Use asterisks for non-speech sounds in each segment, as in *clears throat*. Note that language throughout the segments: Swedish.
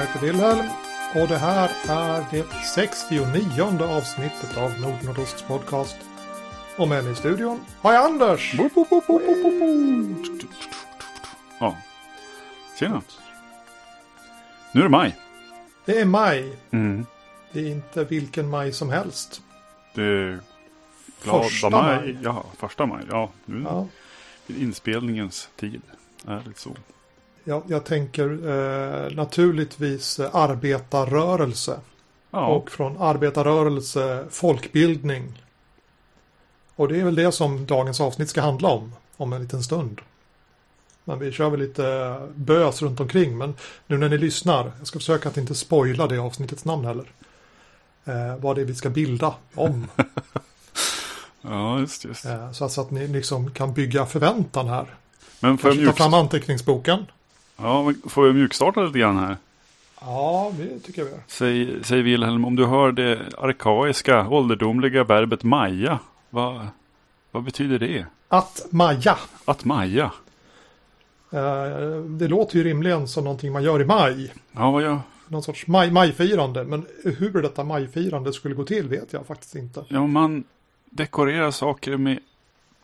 Jag heter Wilhelm och det här är det 69 avsnittet av Nordnordosts podcast. Och med mig i studion har jag Anders. Ja. Tjena. Nu är det maj. Det är maj. Mm. Det är inte vilken maj som helst. Det är glada Första maj. maj. Ja, första maj. Ja, nu Ja, inspelningens tid är det så. Jag, jag tänker eh, naturligtvis eh, arbetarrörelse. Ja, Och från arbetarrörelse folkbildning. Och det är väl det som dagens avsnitt ska handla om. Om en liten stund. Men vi kör väl lite bös runt omkring. Men nu när ni lyssnar. Jag ska försöka att inte spoila det avsnittets namn heller. Eh, vad det är vi ska bilda om. *laughs* ja just just. Eh, så, att, så att ni liksom kan bygga förväntan här. Men jag, Kanske ta fram anteckningsboken. Ja, men får jag mjukstarta lite grann här? Ja, det tycker jag vi gör. Säg, säg Wilhelm, om du hör det arkaiska, ålderdomliga verbet maja. Vad, vad betyder det? Att maja. Att maja? Eh, det låter ju rimligen som någonting man gör i maj. Ja, vad jag... någon sorts maj, majfirande. Men hur detta majfirande skulle gå till vet jag faktiskt inte. Ja, man dekorerar saker med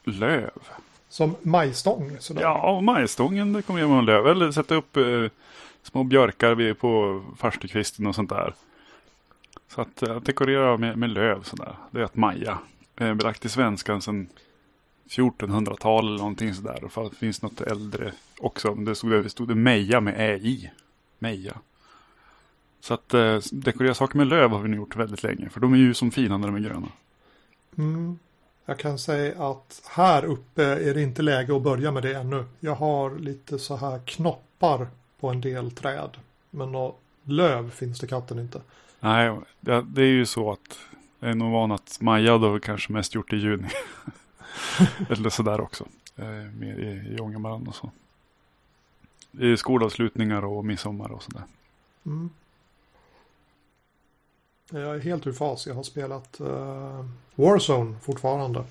löv. Som majstång. Sådär. Ja, majstången det kommer man löv. Eller sätta upp eh, små björkar på farstukvisten och sånt där. Så att eh, dekorera med, med löv sådär. Det är att maja. Eh, belagt i svenskan sedan 1400-tal eller någonting sådär. Och för att det finns något äldre också. Det stod det, stod det meja med ä i. Meja. Så att eh, dekorera saker med löv har vi nu gjort väldigt länge. För de är ju som fina när de är gröna. Mm. Jag kan säga att här uppe är det inte läge att börja med det ännu. Jag har lite så här knoppar på en del träd. Men något löv finns det katten inte. Nej, det, är ju så att jag är nog van att Maja då kanske mest gjort i juni. *laughs* Eller sådär också. Mer i, i Ångermanland och så. Är skolavslutningar och midsommar och sådär. Mm. Jag är helt ur fas. Jag har spelat uh, Warzone fortfarande.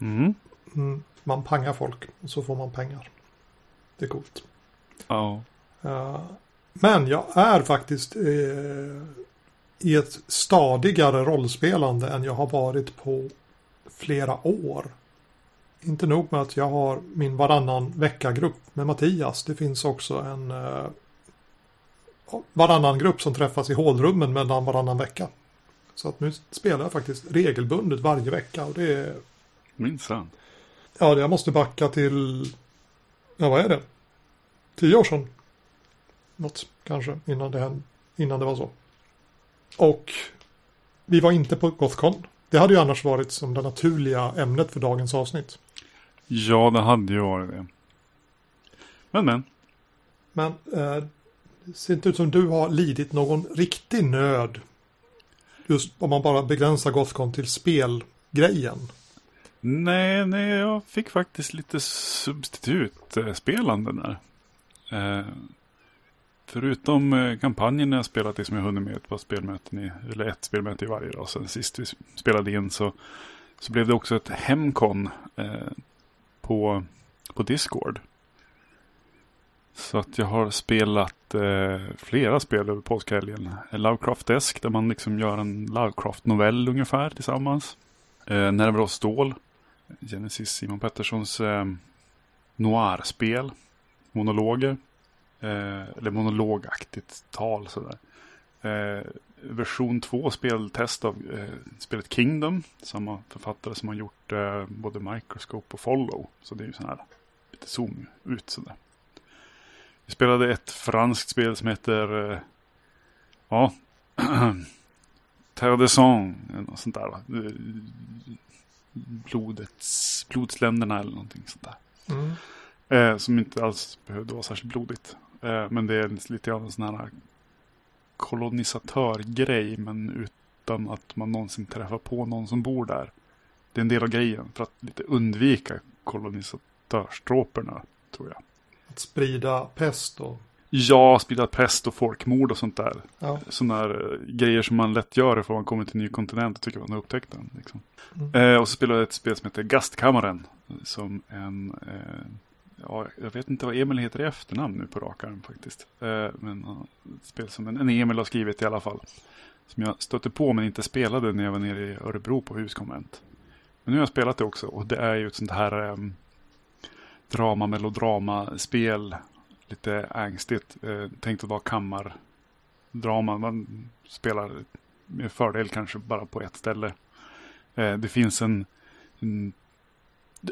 Mm. Mm. Man pangar folk och så får man pengar. Det är coolt. Ja. Eh, men jag är faktiskt eh, i ett stadigare rollspelande än jag har varit på flera år. Inte nog med att jag har min varannan vecka-grupp med Mattias. Det finns också en varannan grupp som träffas i hålrummen mellan varannan vecka. Så att nu spelar jag faktiskt regelbundet varje vecka. Och det är, Minsann. ja, jag måste backa till, ja vad är det? Tio år sedan. Något kanske innan det, hände, innan det var så. Och vi var inte på Gothcon. Det hade ju annars varit som det naturliga ämnet för dagens avsnitt. Ja, det hade ju varit det. Men men. Men eh, det ser inte ut som du har lidit någon riktig nöd. Just om man bara begränsar Gothcon till spelgrejen. Nej, nej, jag fick faktiskt lite substitutspelande där. Eh, förutom eh, kampanjen jag spelat i som jag hunnit med ett par spelmöten i, eller ett spelmöte i varje dag. Sen sist vi spelade in så, så blev det också ett hemkon eh, på, på Discord. Så att jag har spelat eh, flera spel över påskhelgen. Lovecraft-esk där man liksom gör en Lovecraft-novell ungefär tillsammans. Eh, Nerver av stål. Genesis Simon Petterssons eh, noir-spel. Monologer. Eh, eller monologaktigt tal sådär. Eh, version 2 speltest av eh, spelet Kingdom. Samma författare som har gjort eh, både Microscope och Follow. Så det är ju sån här lite zoom ut sådär. Vi spelade ett franskt spel som heter eh, ja, *clears throat* Terre de Sang. Något sånt där va? Blodets, blodsländerna eller någonting sånt där. Mm. Eh, som inte alls behövde vara särskilt blodigt. Eh, men det är lite grann en sån här kolonisatörgrej. Men utan att man någonsin träffar på någon som bor där. Det är en del av grejen för att lite undvika kolonisatörstråporna tror jag. Att sprida pest och... Ja, sprida pest och folkmord och sånt där. Ja. Sådana eh, grejer som man lätt gör ifall man kommer till en ny kontinent och tycker att man har upptäckt den. Liksom. Mm. Eh, och så spelade jag ett spel som heter Gastkammaren. Som en, eh, ja, jag vet inte vad Emil heter i efternamn nu på rak arm faktiskt. Eh, men ett spel som en, en Emil har skrivit i alla fall. Som jag stötte på men inte spelade när jag var nere i Örebro på huskonvent. Men nu har jag spelat det också och det är ju ett sånt här um, drama, melodrama, spel. Lite ängstigt. Eh, tänkt att vara kammardrama. Man spelar med fördel kanske bara på ett ställe. Eh, det finns en, en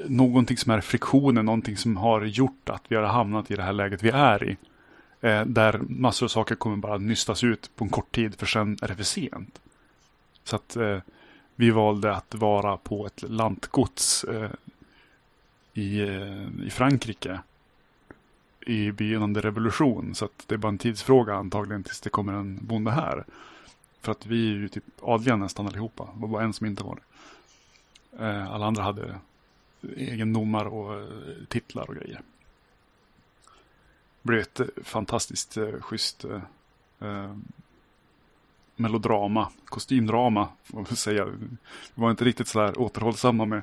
någonting som är friktionen, någonting som har gjort att vi har hamnat i det här läget vi är i. Eh, där massor av saker kommer bara nystas ut på en kort tid för sen är det för sent. Så att eh, vi valde att vara på ett lantgods eh, i, eh, i Frankrike i begynnande revolution. Så att det är bara en tidsfråga antagligen tills det kommer en bonde här. För att vi är ju typ adliga nästan allihopa. Det var bara en som inte var det. Eh, alla andra hade egendomar och eh, titlar och grejer. Det blev ett fantastiskt schysst eh, melodrama, kostymdrama får man säga. Vi var inte riktigt så här återhållsamma med,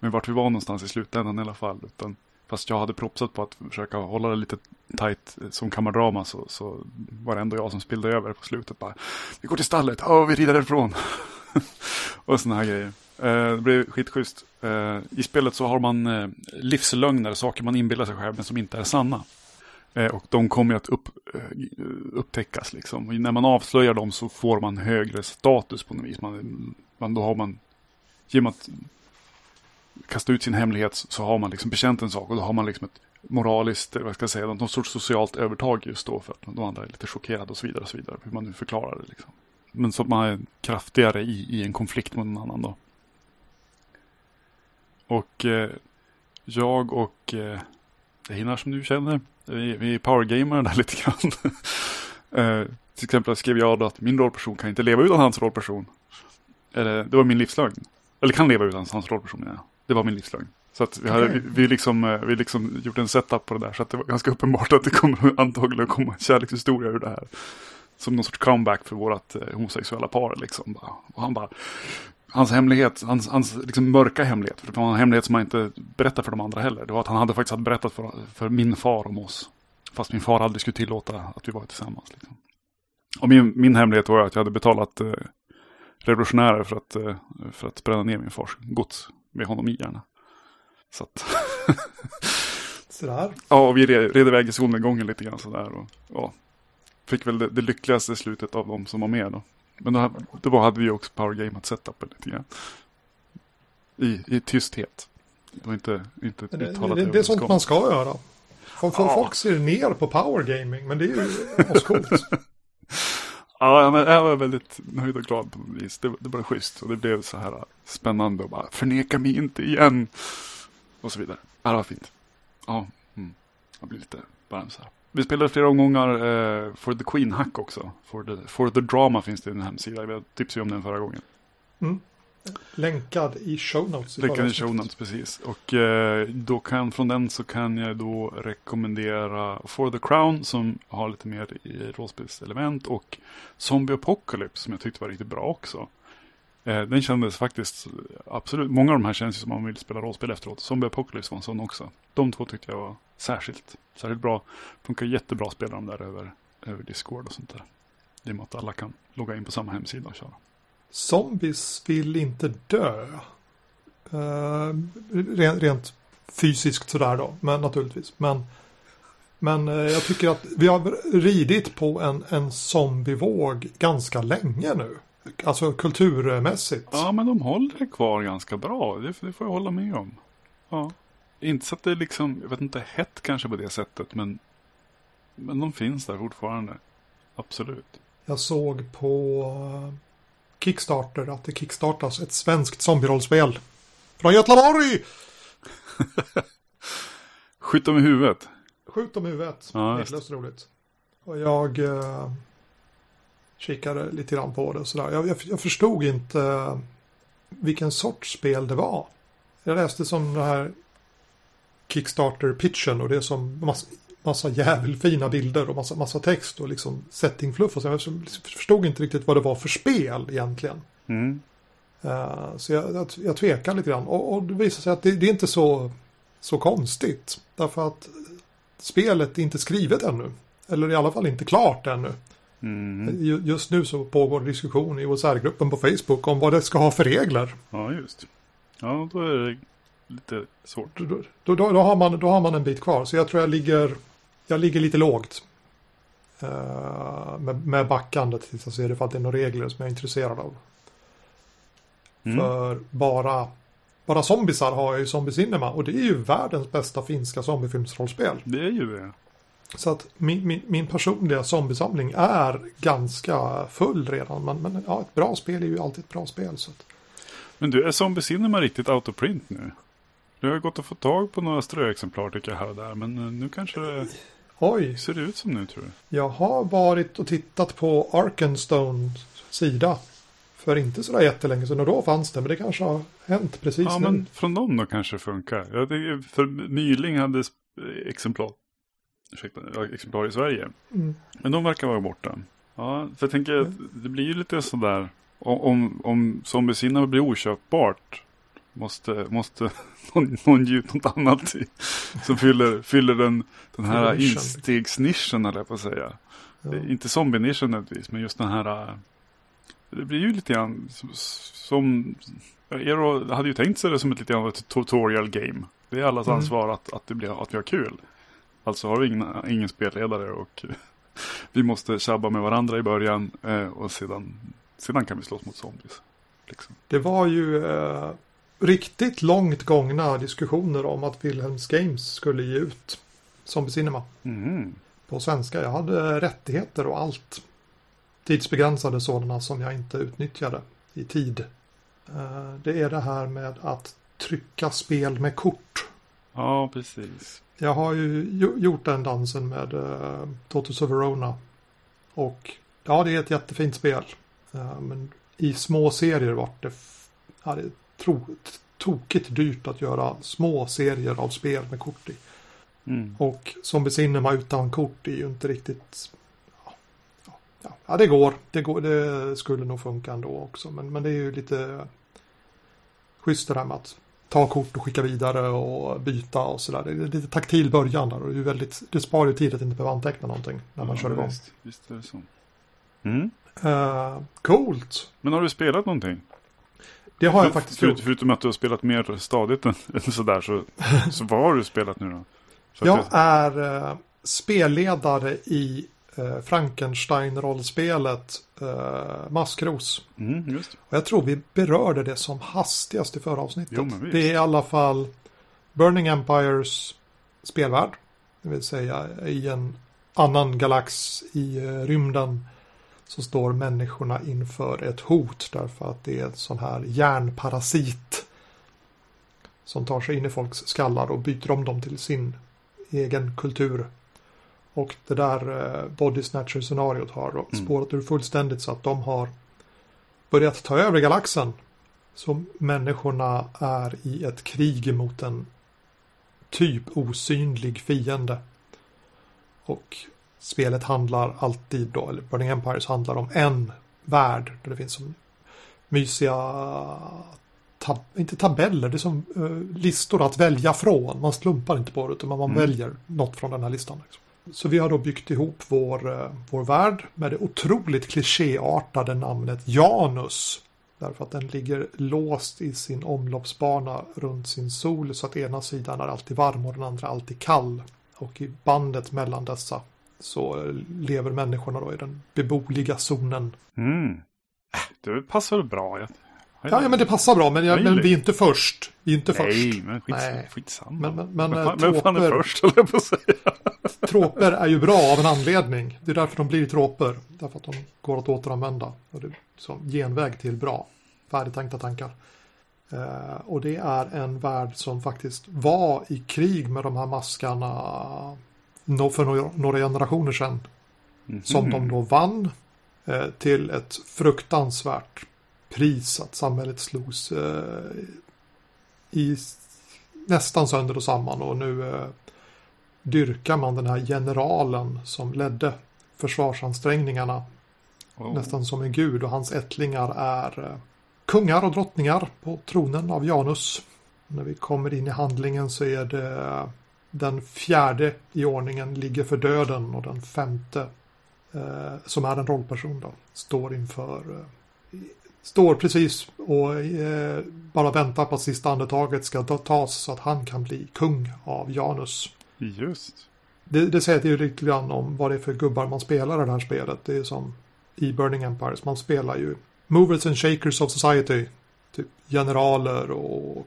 med vart vi var någonstans i slutändan i alla fall. Utan, fast jag hade propsat på att försöka hålla det lite tajt eh, som kammardrama så, så var det ändå jag som spillde över på slutet. Bara, vi går till stallet, oh, vi rider därifrån. *laughs* och sådana här grejer. Eh, det blev skitschysst. Eh, I spelet så har man eh, livslögner, saker man inbillar sig själv men som inte är sanna. Eh, och de kommer att upp, eh, upptäckas liksom. Och när man avslöjar dem så får man högre status på något vis. Man, man, då har man, genom att kasta ut sin hemlighet så har man liksom bekänt en sak och då har man liksom ett moraliskt, vad ska jag säga, någon sorts socialt övertag just då för att de andra är lite chockerade och så vidare och så vidare. Hur man nu förklarar det liksom. Men så att man är kraftigare i, i en konflikt mot någon annan då. Och eh, jag och eh, Einar som du känner, vi, vi är powergamare där *laughs* lite grann. eh, till exempel skrev jag då att min rollperson kan inte leva utan hans rollperson. Eller, det var min livslögn. Eller kan leva utan hans rollperson, ja. Det var min livslögn. Så att vi, hade, vi, vi, liksom, eh, vi liksom gjort en setup på det där. Så att det var ganska uppenbart att det kommer *laughs* antagligen komma en kärlekshistoria ur det här. Som någon sorts comeback för vårt eh, homosexuella par. Liksom. Och han bara, hans hemlighet, hans, hans liksom mörka hemlighet, för det var en hemlighet som han inte berättade för de andra heller. Det var att han hade faktiskt berättat för, för min far om oss. Fast min far aldrig skulle tillåta att vi var tillsammans. Liksom. Och min, min hemlighet var att jag hade betalat eh, revolutionärer för att, eh, för att bränna ner min fars gods med honom i gärna. Så att... *laughs* sådär. Ja, och vi red, iväg i solnedgången lite grann sådär. Och, ja, fick väl det, det lyckligaste slutet av de som var med då. Men då, då hade vi också powergameat setupen lite grann. I, i tysthet. Det var inte, inte det, det, det, det är sånt man ska göra. Folk, ja. folk ser ner på powergaming, men det är ju ascoolt. *laughs* ja, men jag var väldigt nöjd och glad på något vis. Det, det var schysst och det blev så här äh, spännande och bara förneka mig inte igen. Och så vidare. Ja, det var fint. Ja, mm. jag blir lite varm så här. Vi spelade flera omgångar eh, For the Queen Hack också. For the, for the Drama finns det en hemsida. Jag tipsade om den förra gången. Mm. Länkad i show notes. Länkad i show notes, precis. Och eh, då kan, från den så kan jag då rekommendera For the Crown som har lite mer i rollspelselement och Zombie Apocalypse som jag tyckte var riktigt bra också. Eh, den kändes faktiskt absolut, många av de här känns ju som man vill spela rollspel efteråt. Zombie Apocalypse var en sån också. De två tyckte jag var särskilt, särskilt bra. Funkar jättebra att spela dem där över, över Discord och sånt där. I och med att alla kan logga in på samma hemsida och köra. Zombies vill inte dö. Uh, rent, rent fysiskt sådär då, men naturligtvis. Men, men uh, jag tycker att vi har ridit på en, en zombievåg ganska länge nu. Alltså kulturmässigt. Ja, men de håller kvar ganska bra. Det, det får jag hålla med om. Ja. Inte så att det är liksom, jag vet inte, hett kanske på det sättet, men, men de finns där fortfarande. Absolut. Jag såg på Kickstarter att det kickstartas ett svenskt zombierollspel. Från Göteborg! *laughs* Skjut dem i huvudet. Skjut dem i huvudet. Ja, Jäkligt roligt. Och jag eh, kikade lite grann på det och sådär. Jag, jag, jag förstod inte eh, vilken sorts spel det var. Jag läste som det här Kickstarter-pitchen och det är som massa jävligt fina bilder och massa, massa text och liksom setting-fluff. Och så jag förstod inte riktigt vad det var för spel egentligen. Mm. Uh, så jag, jag, jag tvekar lite grann. Och, och det visar sig att det, det, är inte så så konstigt. Därför att spelet är inte skrivet ännu. Eller i alla fall inte klart ännu. Mm. Ju- Just nu så pågår diskussion i OSR-gruppen på Facebook om vad det ska ha för regler. Ja, just. Ja, då är det lite svårt. Då, då, då, har man, då har man en bit kvar. Så jag tror jag ligger, jag ligger lite lågt. eh, med, med backandet tills jag ser det för att det är några regler som jag är intresserad av. Mm. För bara, bara zombisar har jag ju Zombie Cinema och det är ju världens bästa finska zombiefilmsrollspel. Det är ju det. Så att min, min, min personliga zombiesamling är ganska full redan. Men, men ja, ett bra spel är ju alltid ett bra spel. Så att, Men du, är Zombie Cinema riktigt out of print nu? Du har gått att få tag på några ströexemplar tycker jag här och där. Men eh, nu kanske det oj, ser ut som nu tror du. jag har varit och tittat på Arkenstones sida. För inte sådär jättelänge sedan och då fanns det. Men det kanske har hänt precis Ja, nu. men från dem då kanske det funkar. Ja, det för Nyling hade exemplar, ursäkta, exemplar i Sverige. Mm. Men de verkar vara borta. Ja, för jag tänker att det blir ju lite sådär. Om, om, om Zombie Cinema blir oköpbart. Måste, måste *laughs* någon, någon ut något annat i, som fyller, fyller den, den här instegsnischen, eller jag på att säga. Ja. Är Inte zombie-nischen nödvändigtvis, men just den här. äh, Det blir ju lite grann som- som... Eero hade ju tänkt sig det som ett lite grann ett tutorial game. Det är allas Mm. ansvar att, att, det blir, att vi har kul. Alltså har vi ingen, ingen spelledare och *laughs* vi måste tjabba med varandra i början eh, och sedan, sedan kan vi slåss mot zombies. Liksom. Det var ju eh, riktigt långt gångna diskussioner om att Wilhelms Games skulle ge ut Zombie Cinema Mhm. på svenska. Jag hade rättigheter och allt. Tidsbegränsade sådana som jag inte utnyttjade i tid. Eh, det är det här med att trycka spel med kort. Ja, precis. Jag har ju gjo- gjort den dansen med uh, Totus of Verona. Och ja, det är ett jättefint spel. Eh, men i små serier vart det, ja, det tro, tokigt dyrt att göra små serier av spel med kort i. Mm. Och Zombie Cinema utan kort är ju inte riktigt... Ja, ja, ja. det går. Det går. Det skulle nog funka ändå också. Men, men det är ju lite schysst det där med att ta kort och skicka vidare och byta och sådär. Det är lite taktil början där och det, är väldigt, det sparar ju tid att inte behöva anteckna någonting när man Ja, kör igång. Visst, visst är det så. Mm. Uh, coolt! Men har du spelat någonting? Det har jag För- faktiskt för, gjort. Förutom att du har spelat mer stadigt än, *laughs* än sådär så, så vad har du spelat nu då? Så Jag det- är uh, spelledare i uh, Frankenstein-rollspelet uh, Maskros. Mm. Och jag tror vi berörde det som hastigast i förra avsnittet. Jo, det är i alla fall Burning Empires spelvärld. Det vill säga i en annan galax i eh, rymden så står människorna inför ett hot därför att det är en sån här järnparasit som tar sig in i folks skallar och byter om dem till sin egen kultur. Och det där eh, body snatcher scenariot har då Mm. spårat ur fullständigt så att de har börjat ta över galaxen. Så människorna är i ett krig mot en typ osynlig fiende. Och spelet handlar alltid då, eller Burning Empires handlar om en värld där det finns som mysiga, tab inte tabeller, det är som eh, listor att välja från. Man slumpar inte på det utan man Mm. väljer något från den här listan. Liksom. Så vi har då byggt ihop vår, eh, vår värld med det otroligt klichéartade namnet Janus. Därför att den ligger låst i sin omloppsbana runt sin sol så att ena sidan är alltid varm och den andra alltid kall. Och i bandet mellan dessa så lever människorna då i den beboliga zonen. Mm. Äh, Det passar bra. Jag, Ja, ja men det passar bra men, jag, men vi är inte först. Vi är inte Nej, först. men skits, Nej. skitsamma. Men, men, men Vem eh, fan- Vem fan är tråper, först, höll jag på att säga. *laughs* tråper är ju bra av en anledning. Det är därför de blir tråper. Därför att de går att återanvända. Och det är som genväg till bra, färdigtänkta tankar. Eh, och det är en värld som faktiskt var i krig med de här maskarna för några, några generationer sedan. Som de då vann eh, till ett fruktansvärt pris att samhället slogs eh, i nästan sönder och samman och nu eh, dyrkar man den här generalen som ledde försvarsansträngningarna Oh. nästan som en gud och hans ättlingar är kungar och drottningar på tronen av Janus. När vi kommer in i handlingen så är det den fjärde i ordningen ligger för döden och den femte eh, som är en rollperson då står inför eh, står precis och eh, bara väntar på att sista andetaget ska tas så att han kan bli kung av Janus. Just. Det, det säger ju lite grann om vad det är för gubbar man spelar i det här spelet. Det är som i Burning Empires. Man spelar ju movers and shakers of society. Typ generaler och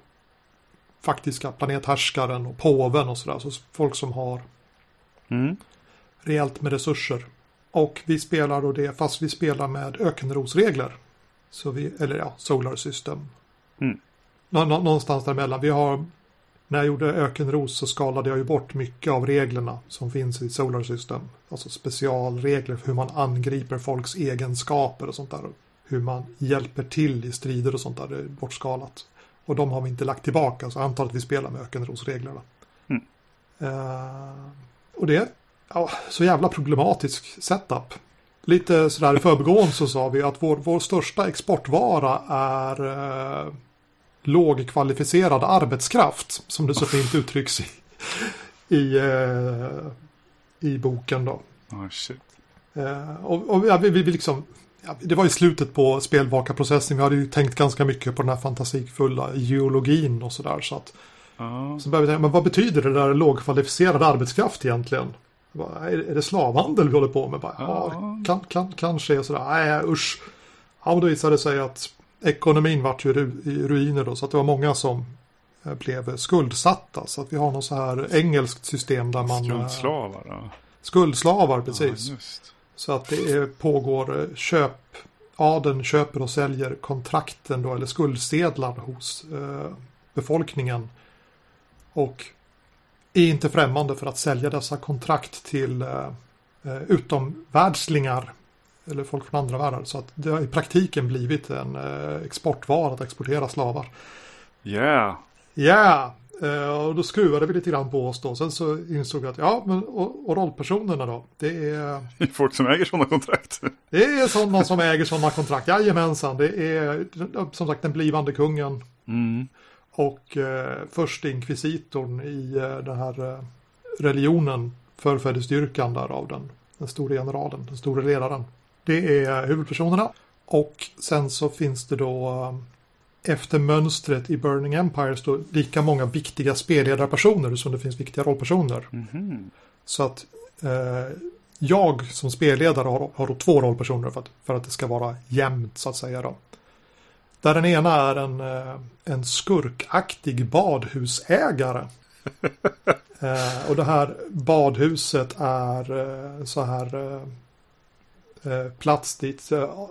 faktiska planethärskaren och påven och sådär. Så folk som har Mm. rejält med resurser. Och vi spelar då det fast vi spelar med ökenrosregler. Så vi, eller ja, Solar System. Mm. Nå, nå, någonstans däremellan. Vi har, när jag gjorde ökenros så skalade jag ju bort mycket av reglerna som finns i Solar System. Alltså specialregler för hur man angriper folks egenskaper och sånt där. Hur man hjälper till i strider och sånt där. Det är bortskalat. Och de har vi inte lagt tillbaka så att vi spelar med ökenrosreglerna. Mm. Eh, och det är ja, så jävla problematisk setup. Lite sådär i förbigående så sa vi att vår, vår största exportvara är eh, lågkvalificerad arbetskraft. Som det så *laughs* fint uttrycks i, i, eh, i boken då. Oh, shit. Eh, och och ja, vi, vi liksom, det var i slutet på spelvakarprocessen. Vi hade ju tänkt ganska mycket på den här fantasifulla geologin och sådär. Så att Ja. så började vi tänka, men vad betyder det där lågkvalificerad arbetskraft egentligen? Bara, är, det slavhandel vi håller på med? Bara, ja, Ja. kan, kan, kanske är sådär. Nej, usch. Ja, men då visade det sig att ekonomin vart ju ru, i ruiner då. Så att det var många som eh, blev skuldsatta. Så att vi har något så här engelskt system där man... eh, Skuldslavar. Ja. Skuldslavar, precis. Ja. Så att det är, pågår eh, köp. Adeln köper och säljer kontrakten då, eller skuldsedlar hos eh, befolkningen. Och är inte främmande för att sälja dessa kontrakt till eh, eh, utomvärldslingar. Eller folk från andra världar. Så att det har i praktiken blivit en eh, exportvara att exportera slavar. Yeah. Ja, yeah! Och då skruvade vi lite grann på oss då. Sen så insåg vi att ja, men och, och rollpersonerna då. Det är Det är folk som äger sådana kontrakt. det är sådana som äger sådana kontrakt. Jajamensan, det är som sagt den blivande kungen Mm. och eh, förste inkvisitorn i eh, den här eh, religionen, förfäderdyrkan där av den, den store generalen, den store ledaren. Det är huvudpersonerna och sen så finns det då eh, efter mönstret i Burning Empires då lika många viktiga spelledarpersoner som det finns viktiga rollpersoner. Mhm. Så att eh, jag som spelledare har, har då två rollpersoner för att, för att det ska vara jämnt så att säga då. Där den ena är en, eh, en skurkaktig badhusägare. *laughs* eh, och det här badhuset är eh, så här eh, plats dit eh,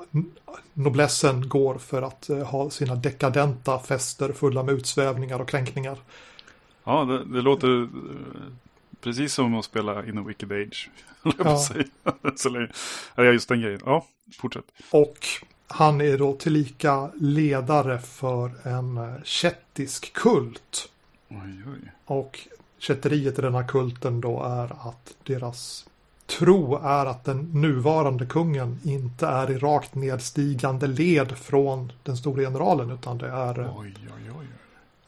noblessen går för att eh, ha sina dekadenta fester fulla med utsvävningar och kränkningar. Ja, det, det låter eh, precis som att spela in a wicked age. *laughs* *laughs* Så länge. Ja, just den grejen. Ja, fortsätt. Och han är då tillika ledare för en eh, kettisk kult. Oj, oj. Och kätteriet i den här kulten då är att deras tro är att den nuvarande kungen inte är i rakt nedstigande led från den stora generalen utan det är eh, Oj, oj, oj.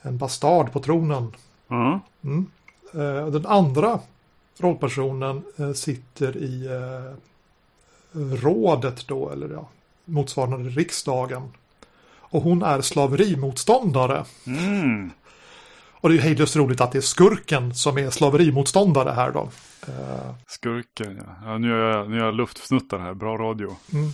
en bastard på tronen. Ja. Mm. Eh, Den andra rollpersonen eh, sitter i eh, rådet då, eller ja, motsvarande riksdagen. Och hon är slaverimotståndare. Mm. Och det är ju hejdlöst roligt att det är skurken som är slaverimotståndare här då. Eh, Skurken, ja. ja nu, är jag, nu är jag luftfnuttar här. Bra radio. Mm.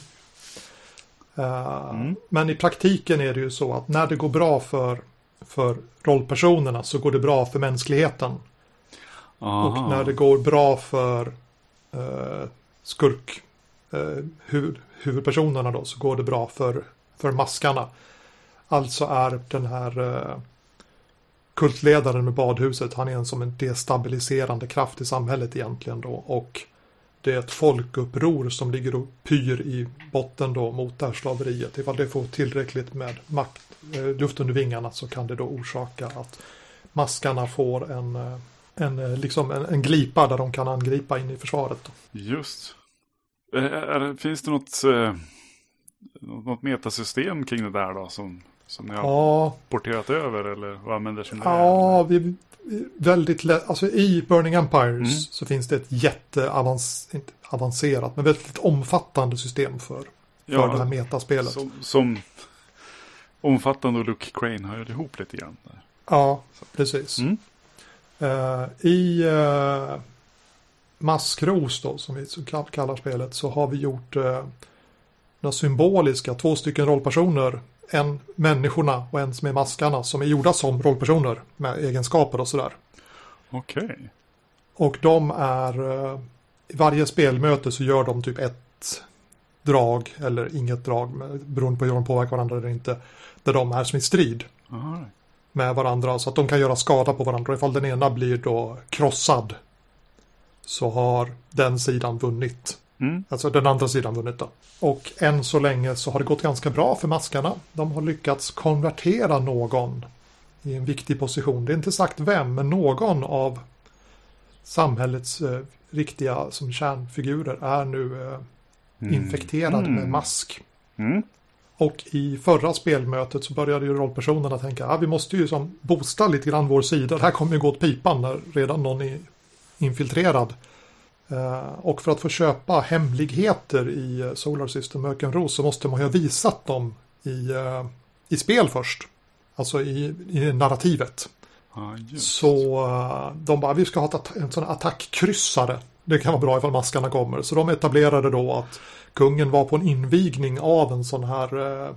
Eh, Mm. Men i praktiken är det ju så att när det går bra för, för rollpersonerna så går det bra för mänskligheten. Aha. Och när det går bra för eh, skurk eh, huvud, huvudpersonerna då så går det bra för, för maskarna. Alltså är den här kultledaren med badhuset, han är en som en destabiliserande kraft i samhället egentligen då. Och det är ett folkuppror som ligger och pyr i botten då mot det här slaveriet. Ifall det får tillräckligt med makt, eh, luft under vingarna så kan det då orsaka att maskarna får en, eh, en, eh, liksom en, en glipa där de kan angripa in i försvaret. Då. Just. Eh, är, är, finns det något, eh, något något metasystem kring det där då? Som, som ni har Ja, porterat över eller vad använder sin ja vi, väldigt lätt. Alltså i Burning Empires Mm. så finns det ett jätteavancerat, men väldigt omfattande system för, för det här metaspelet. som, som omfattande och Luke Crane hör ihop lite grann. Där. Ja, precis. Mm. Eh, I uh, Maskros då, som vi så kall- kallar spelet, så har vi gjort uh, några symboliska, två stycken rollpersoner. En människorna och en som är maskarna som är gjorda som rollpersoner med egenskaper och sådär. Okej. Och de är, eh, i varje spelmöte så gör de typ ett drag eller inget drag, beroende på hur de påverkar varandra eller inte, där de är som i strid right. med varandra så att de kan göra skada på varandra. Ifall den ena blir då krossad så har den sidan vunnit. Mm. Alltså den andra sidan vunnit då. Och än så länge så har det gått ganska bra för maskarna. De har lyckats konvertera någon i en viktig position. Det är inte sagt vem, men någon av samhällets eh, riktiga som kärnfigurer är nu eh, Mm. infekterad Mm. med mask. Mm. Och i förra spelmötet så började ju rollpersonerna tänka att vi måste ju som boosta lite grann vår sida. Det här kommer ju gå åt pipan när redan någon är infiltrerad. Eh, och för att få köpa hemligheter i eh, Solar System Ökenros så måste man ju ha visat dem i, eh, i spel först. Alltså i, i narrativet. Just. Så de bara, vi ska ha en sån attackkryssare. Det kan vara bra ifall maskarna kommer. Så de etablerade då att kungen var på en invigning av en sån här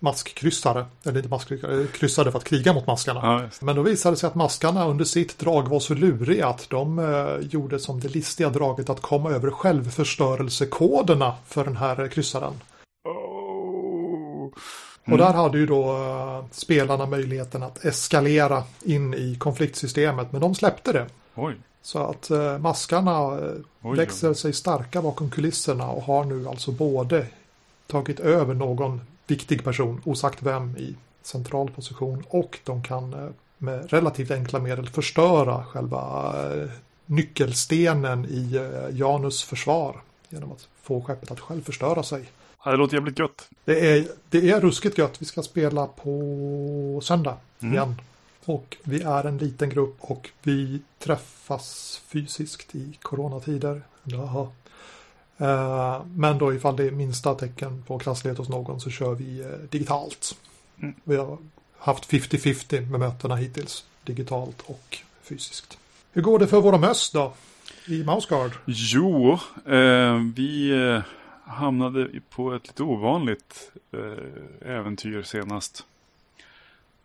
maskkryssare. Eller inte maskkryssare, kryssade för att kriga mot maskarna. Ja. Men då visade det sig att maskarna under sitt drag var så luriga att de eh, gjorde som det listiga draget att komma över självförstörelsekoderna för den här kryssaren. Oh. Och där hade ju då eh, spelarna möjligheten att eskalera in i konfliktsystemet, men de släppte det. Oj. Så att eh, maskarna eh, växer sig starka bakom kulisserna och har nu alltså både tagit över någon viktig person, osagt vem, i central position och de kan eh, med relativt enkla medel förstöra själva eh, nyckelstenen i eh, Janus försvar genom att få skeppet att själv förstöra sig. Det låter jävligt gött. Det är, det är ruskigt gött. Vi ska spela på söndag Mm. igen. Och vi är en liten grupp och vi träffas fysiskt i coronatider. Jaha. Eh, Men då ifall det är minsta tecken på krasslighet hos någon så kör vi eh, digitalt. Mm. Vi har haft 50-50 med mötena hittills. Digitalt och fysiskt. Hur går det för våra möss då? I Mouseguard? Jo, eh, vi eh, hamnade på ett lite ovanligt eh, äventyr senast.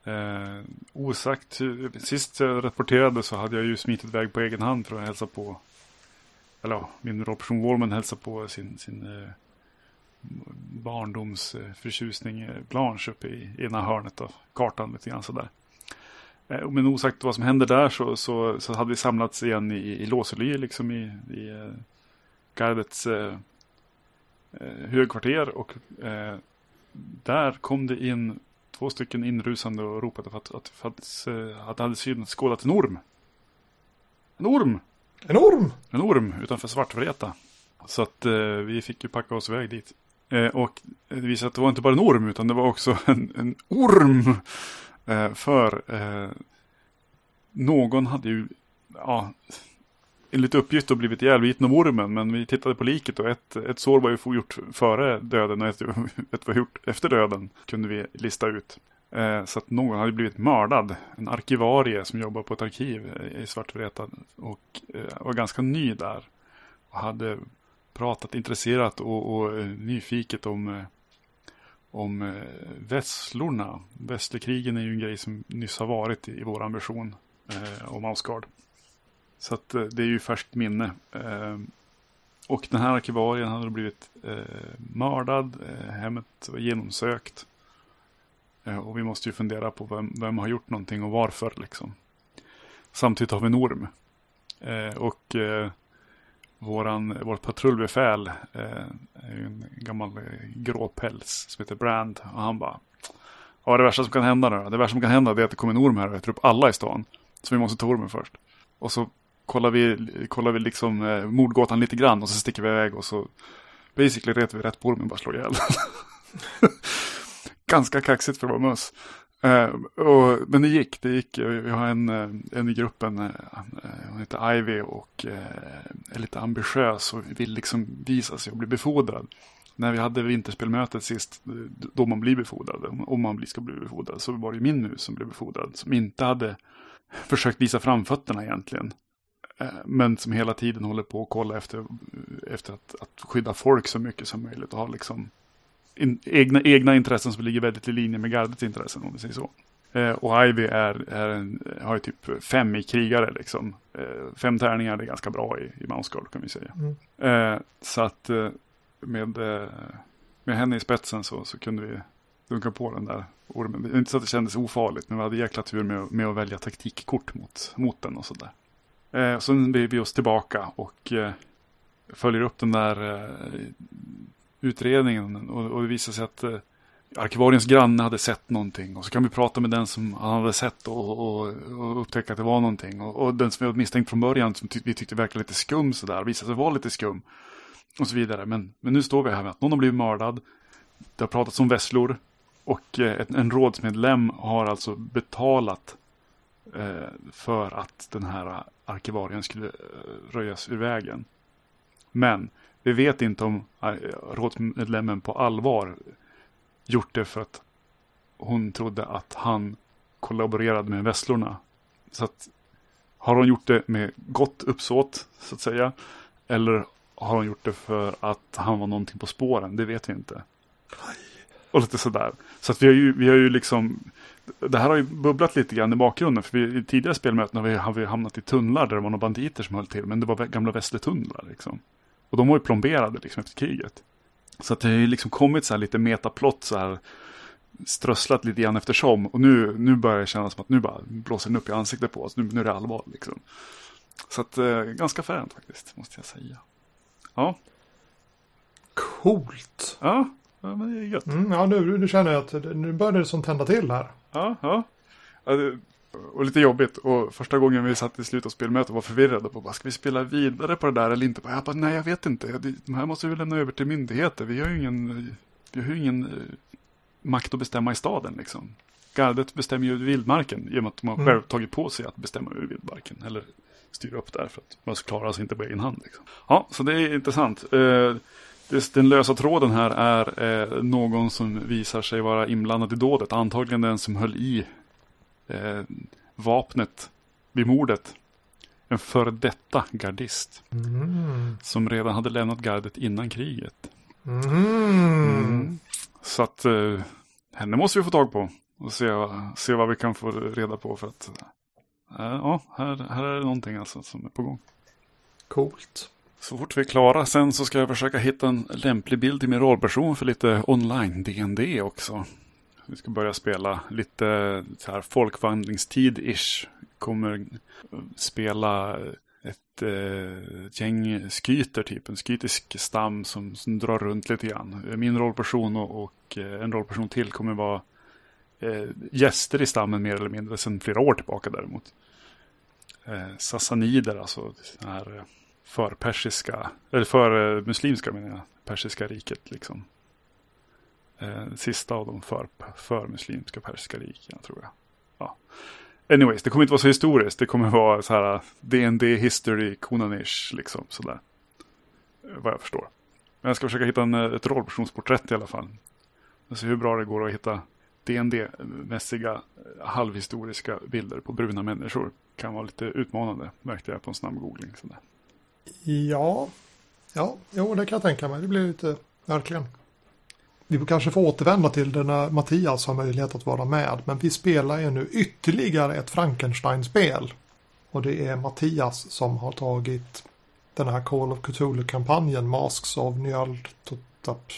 Eh, osagt, sist jag rapporterade så hade jag ju smitit iväg på egen hand för att hälsa på, eller ja, min rollperson Wallman hälsar på sin, sin eh, barndomsförtjusning eh, eh, Blanche uppe i ena hörnet av kartan lite grann sådär. Eh, Men osagt vad som händer där så, så, så hade vi samlats igen i, i Låsely, liksom i, i eh, gardets eh, eh, högkvarter. Och eh, där kom det in två stycken inrusande och ropade för att, att, för att, eh, att det hade syn, skådat en orm. En orm! En orm! En orm utanför Svartvreta. Så att eh, vi fick ju packa oss iväg dit. Eh, och det visade sig att det var inte bara en orm utan det var också *laughs* en, en orm. Eh, för eh, någon hade ju, ja, enligt uppgift då blivit ihjälbiten av ormen. Men vi tittade på liket och ett, ett sår var ju gjort före döden och ett, *laughs* ett var gjort efter döden. Kunde vi lista ut. Eh, så att någon hade blivit mördad. En arkivarie som jobbar på ett arkiv i Svartvreta. Och eh, var ganska ny där. Och hade pratat intresserat och, och eh, nyfiket om, om vesslorna. Vesslekrigen är ju en grej som nyss har varit i, vår ambition eh, om Ausgard. Så att det är ju färskt minne. Eh, och den här arkivarien hade blivit eh, mördad. Hemmet var genomsökt. Eh, och vi måste ju fundera på vem, vem har gjort någonting och varför liksom. Samtidigt har vi en orm. Eh, och eh, våran, vårt patrullbefäl eh, är ju en gammal eh, gråpäls som heter Brand. Och han bara, ja det värsta som kan hända nu då? Det värsta som kan hända är att det kommer en orm här och äter upp alla i stan. Så vi måste ta ormen först. Och så kollar vi, kollar vi liksom eh, mordgåtan lite grann och så sticker vi iväg och så basically retar vi rätt på ormen och bara slår ihjäl. *laughs* ganska kaxigt för att vara möss. Eh, och, men det gick, det gick. Vi har en, eh, en i gruppen, eh, hon heter Ivy och är lite ambitiös och vill liksom visa sig och bli befordrad. När vi hade vinterspelmötet sist, då man blir befordrad, om man ska bli befordrad, så var det min mus som blev befordrad. Som inte hade försökt visa framfötterna egentligen. Men som hela tiden håller på att kolla efter, efter att, att skydda folk så mycket som möjligt och ha liksom in, egna, egna intressen som ligger väldigt i linje med gardets intressen om vi säger så. Eh, och Ivy är, är en, har ju typ fem i krigare liksom. Eh, fem tärningar är ganska bra i, i Mousegard kan vi säga. Mm. Eh, så att eh, med, eh, med henne i spetsen så, så kunde vi dunka på den där ormen. Det är inte så att det kändes ofarligt men vi hade jäkla tur med, med att välja taktikkort mot, mot den och sådär. Eh, sen beger vi oss tillbaka och eh, följer upp den där utredningen och, och det visade sig att eh, arkivariens granne hade sett någonting och så kan vi prata med den som han hade sett och, och, och upptäcka att det var någonting och, och den som vi hade misstänkt från början som ty vi tyckte verkade lite skum sådär visade sig vara lite skum och så vidare. Men, men nu står vi här med att någon har blivit mördad. Det har pratats om vesslor och eh, en, en rådsmedlem har alltså betalat eh, för att den här eh, arkivarien skulle eh, röjas ur vägen. Men vi vet inte om eh, rådsmedlemmen på allvar gjort det för att hon trodde att han kollaborerade med vesslorna. Så att har hon gjort det med gott uppsåt så att säga. Eller har hon gjort det för att han var någonting på spåren? Det vet vi inte. Och lite sådär. Så att vi har ju, vi har ju liksom det här har ju bubblat lite grann i bakgrunden. För vi, i tidigare spelmöten har vi, har vi hamnat i tunnlar där det var några banditer som höll till. Men det var gamla västertunnlar liksom. Och de var ju plomberade liksom efter kriget. Så att det har ju liksom kommit så här lite metaplott så här strösslat lite grann eftersom. Och nu, nu börjar det kännas som att nu bara blåser den upp i ansiktet på oss. Nu, nu är det allvar liksom. Så att eh, ganska fränt faktiskt, måste jag säga. Ja. Coolt. Ja, ja men det är gött. Mm, ja, nu, nu känner jag att nu börjar det som tända till här. Ja, ja. ja det, och lite jobbigt. Och första gången vi satt i slut av spelmötet var förvirrade på vad ska vi spela vidare på det där eller inte? Jag bara, nej jag vet inte. De här måste vi lämna över till myndigheter. Vi har ju ingen, vi har ingen eh, makt att bestämma i staden liksom. Gardet bestämmer ju vildmarken genom att de har mm. själv tagit på sig att bestämma över vildmarken. Eller styra upp där för att man klarar sig inte på egen hand. Liksom. Ja, så det är intressant. Eh, den lösa tråden här är eh, någon som visar sig vara inblandad i dådet. Antagligen den som höll i eh, vapnet vid mordet. En före detta gardist. Mm. Som redan hade lämnat gardet innan kriget. Mm. Mm. Så att eh, henne måste vi få tag på. Och se, se vad vi kan få reda på. För att eh, ja, här, här är det någonting alltså som är på gång. Coolt. Så fort vi är klara sen så ska jag försöka hitta en lämplig bild till min rollperson för lite online DND också. Vi ska börja spela lite så här folkvandringstid-ish. Kommer spela ett eh, gäng skyter, typ en skytisk stam som, som, drar runt lite grann. Min rollperson och, och eh, en rollperson till kommer vara eh, gäster i stammen mer eller mindre sedan flera år tillbaka däremot. Eh, sassanider, alltså den här eh, för persiska, eller för eh, muslimska menar jag, persiska riket liksom. Eh, sista av de för, för muslimska persiska rikena tror jag. Ja. Anyways, det kommer inte vara så historiskt. Det kommer vara så här DND history, Konanish liksom sådär. Eh, vad jag förstår. Men jag ska försöka hitta en, eh, ett rollpersonsporträtt i alla fall. Och se hur bra det går att hitta DND-mässiga eh, halvhistoriska bilder på bruna människor. Kan vara lite utmanande, märkte jag på en snabb googling. Sådär. Ja, ja, jo det kan jag tänka mig. Det blir lite, verkligen. Vi kanske får återvända till det när Mattias har möjlighet att vara med. Men vi spelar ju nu ytterligare ett Frankenstein-spel. Och det är Mattias som har tagit den här Call of Cthulhu-kampanjen Masks of Nyarlathotep.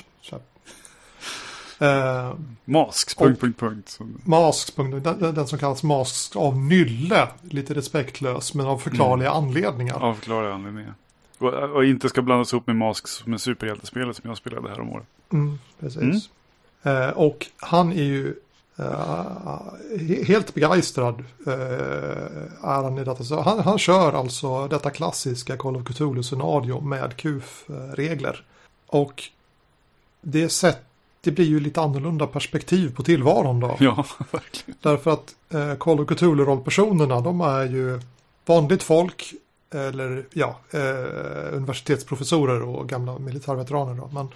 Eh, Masks, punkt, punkt, punkt. Masks, punkt, den, den, som kallas Masks av Nylle. Lite respektlös, men av förklarliga mm. anledningar. Av förklarliga anledningar. Och, och, inte ska blandas ihop med Masks med superhjältespelet som jag spelade här om året. Mm, precis. Mm. Och han är ju eh, helt begeistrad eh, är han i detta. Så han, han kör alltså detta klassiska Call of Cthulhu scenario med QF-regler. Och det sätt det blir ju lite annorlunda perspektiv på tillvaron då. *laughs* Ja, verkligen. Därför att eh, Call of Cthulhu-rollpersonerna de är ju vanligt folk eller ja, eh, universitetsprofessorer och gamla militärveteraner då, men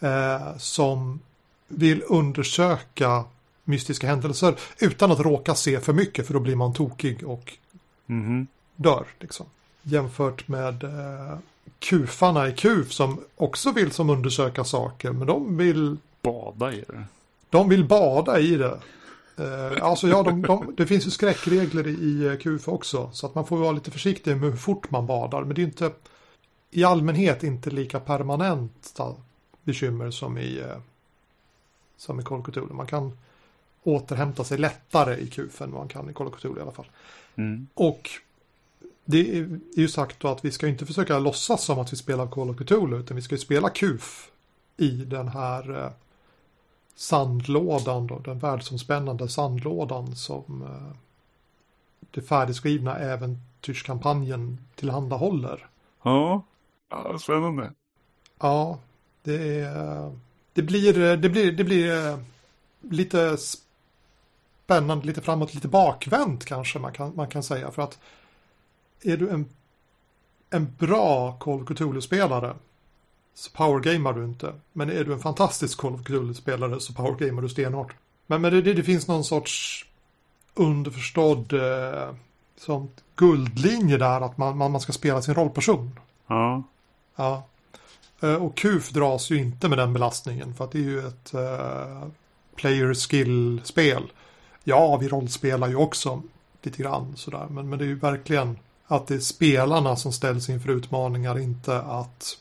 eh, som vill undersöka mystiska händelser utan att råka se för mycket för då blir man tokig och Mhm. dör. Liksom. Jämfört med eh, kufarna i kuf som också vill som undersöka saker men de vill, Bada i det. de vill bada i det. Eh, alltså ja, de, de, det finns ju skräckregler i eh, kuf också så att man får vara lite försiktig med hur fort man badar men det är inte i allmänhet inte lika permanenta bekymmer som i eh, som i Call of. Man kan återhämta sig lättare i kuf än man kan i Call of i alla fall. Mm. Och det är ju sagt då att vi ska inte försöka låtsas som att vi spelar Call of Cthulhu utan vi ska ju spela KUF i den här eh, sandlådan då, den världsomspännande sandlådan som eh, det färdigskrivna äventyrskampanjen tillhandahåller. Ja. ja, spännande. Ja, det är det blir, det blir, det blir eh, lite spännande, lite framåt, lite bakvänt kanske man kan, man kan säga. För att är du en, en bra Call of Cthulhu-spelare så powergamar du inte. Men är du en fantastisk Call of Cthulhu-spelare så powergamar du stenhårt. Men, men det, det, finns någon sorts underförstådd eh, som guldlinje där att man, man, man ska spela sin rollperson. Ja. Ja. Eh, och KUF dras ju inte med den belastningen för att det är ju ett eh, player skill-spel. Ja, vi rollspelar ju också lite grann sådär. Men, men det är ju verkligen att det är spelarna som ställs inför utmaningar, inte att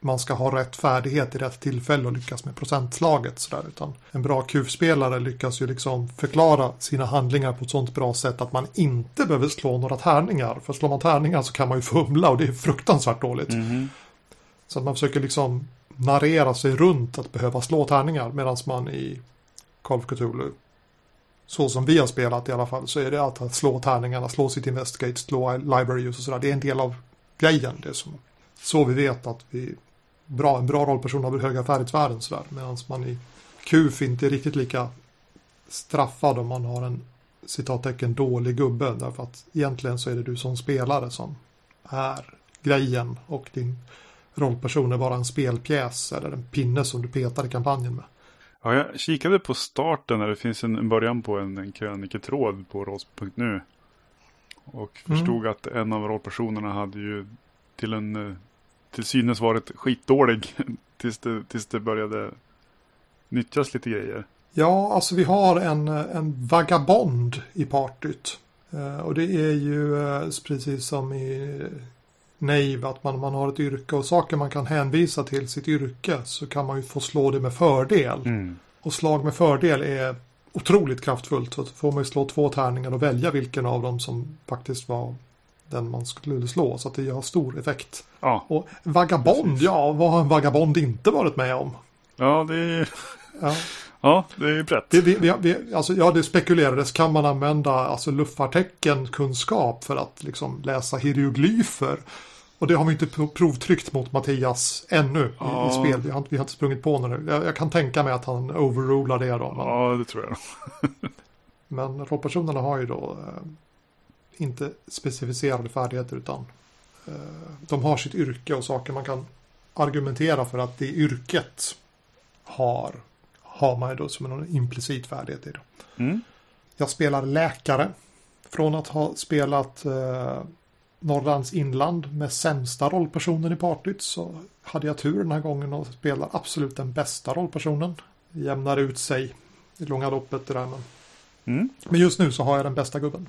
man ska ha rätt färdighet i rätt tillfälle och lyckas med procentslaget sådär. Utan en bra KUF-spelare lyckas ju liksom förklara sina handlingar på ett sånt bra sätt att man inte behöver slå några tärningar. För slår man tärningar så kan man ju fumla och det är fruktansvärt dåligt. Mhm. Så att man försöker liksom narrera sig runt att behöva slå tärningar medan man i Call of Cthulhu så som vi har spelat i alla fall så är det att slå tärningarna, slå sitt investigate, slå library use och sådär. Det är en del av grejen. Det är som, så vi vet att vi bra, en bra rollperson har höga färdighetsvärden sådär. Medan man i QF inte är riktigt lika straffad om man har en citattecken dålig gubbe. Därför att egentligen så är det du som spelare som är grejen och din rollperson är bara en spelpjäs eller en pinne som du petar i kampanjen med. Ja, jag kikade på starten när det finns en, början på en, en kröniketråd på rolls.nu. Och Mm. förstod att en av rollpersonerna hade ju till en eh, till synes varit skitdålig *laughs* tills det, tills det började nyttjas lite grejer. Ja, alltså vi har en, en vagabond i partyt. Eh, och det är ju eh, precis som i Nave att man, man har ett yrke och saker man kan hänvisa till sitt yrke så kan man ju få slå det med fördel. Mm. Och slag med fördel är otroligt kraftfullt. Så får man ju slå två tärningar och välja vilken av dem som faktiskt var den man skulle slå. Så att det har stor effekt. Ja, Och vagabond, Precis. ja, vad har en vagabond inte varit med om? ja, det är Ja. Ja, det är brett. Det, vi, vi, vi, alltså, ja, det spekulerades, kan man använda alltså, luftfarteckenkunskap för att liksom, läsa hieroglyfer? Och det har vi inte prov- provtryckt mot Mattias ännu i, Ja. i spel. Vi har, inte- vi har inte sprungit på något. Jag, jag kan tänka mig att han overrular det då. Men, Ja, det tror jag. *laughs* men rollpersonerna har ju då eh, inte specificerade färdigheter utan eh, de har sitt yrke och saker man kan argumentera för att det yrket har har man ju då som en implicit färdighet i. Då. Mm. Jag spelar läkare. Från att ha spelat eh, Norrlands inland med sämsta rollpersonen i partyt så hade jag tur den här gången och spelar absolut den bästa rollpersonen. Jämnar ut sig i långa loppet det där. Men, Mm. men just nu så har jag den bästa gubben.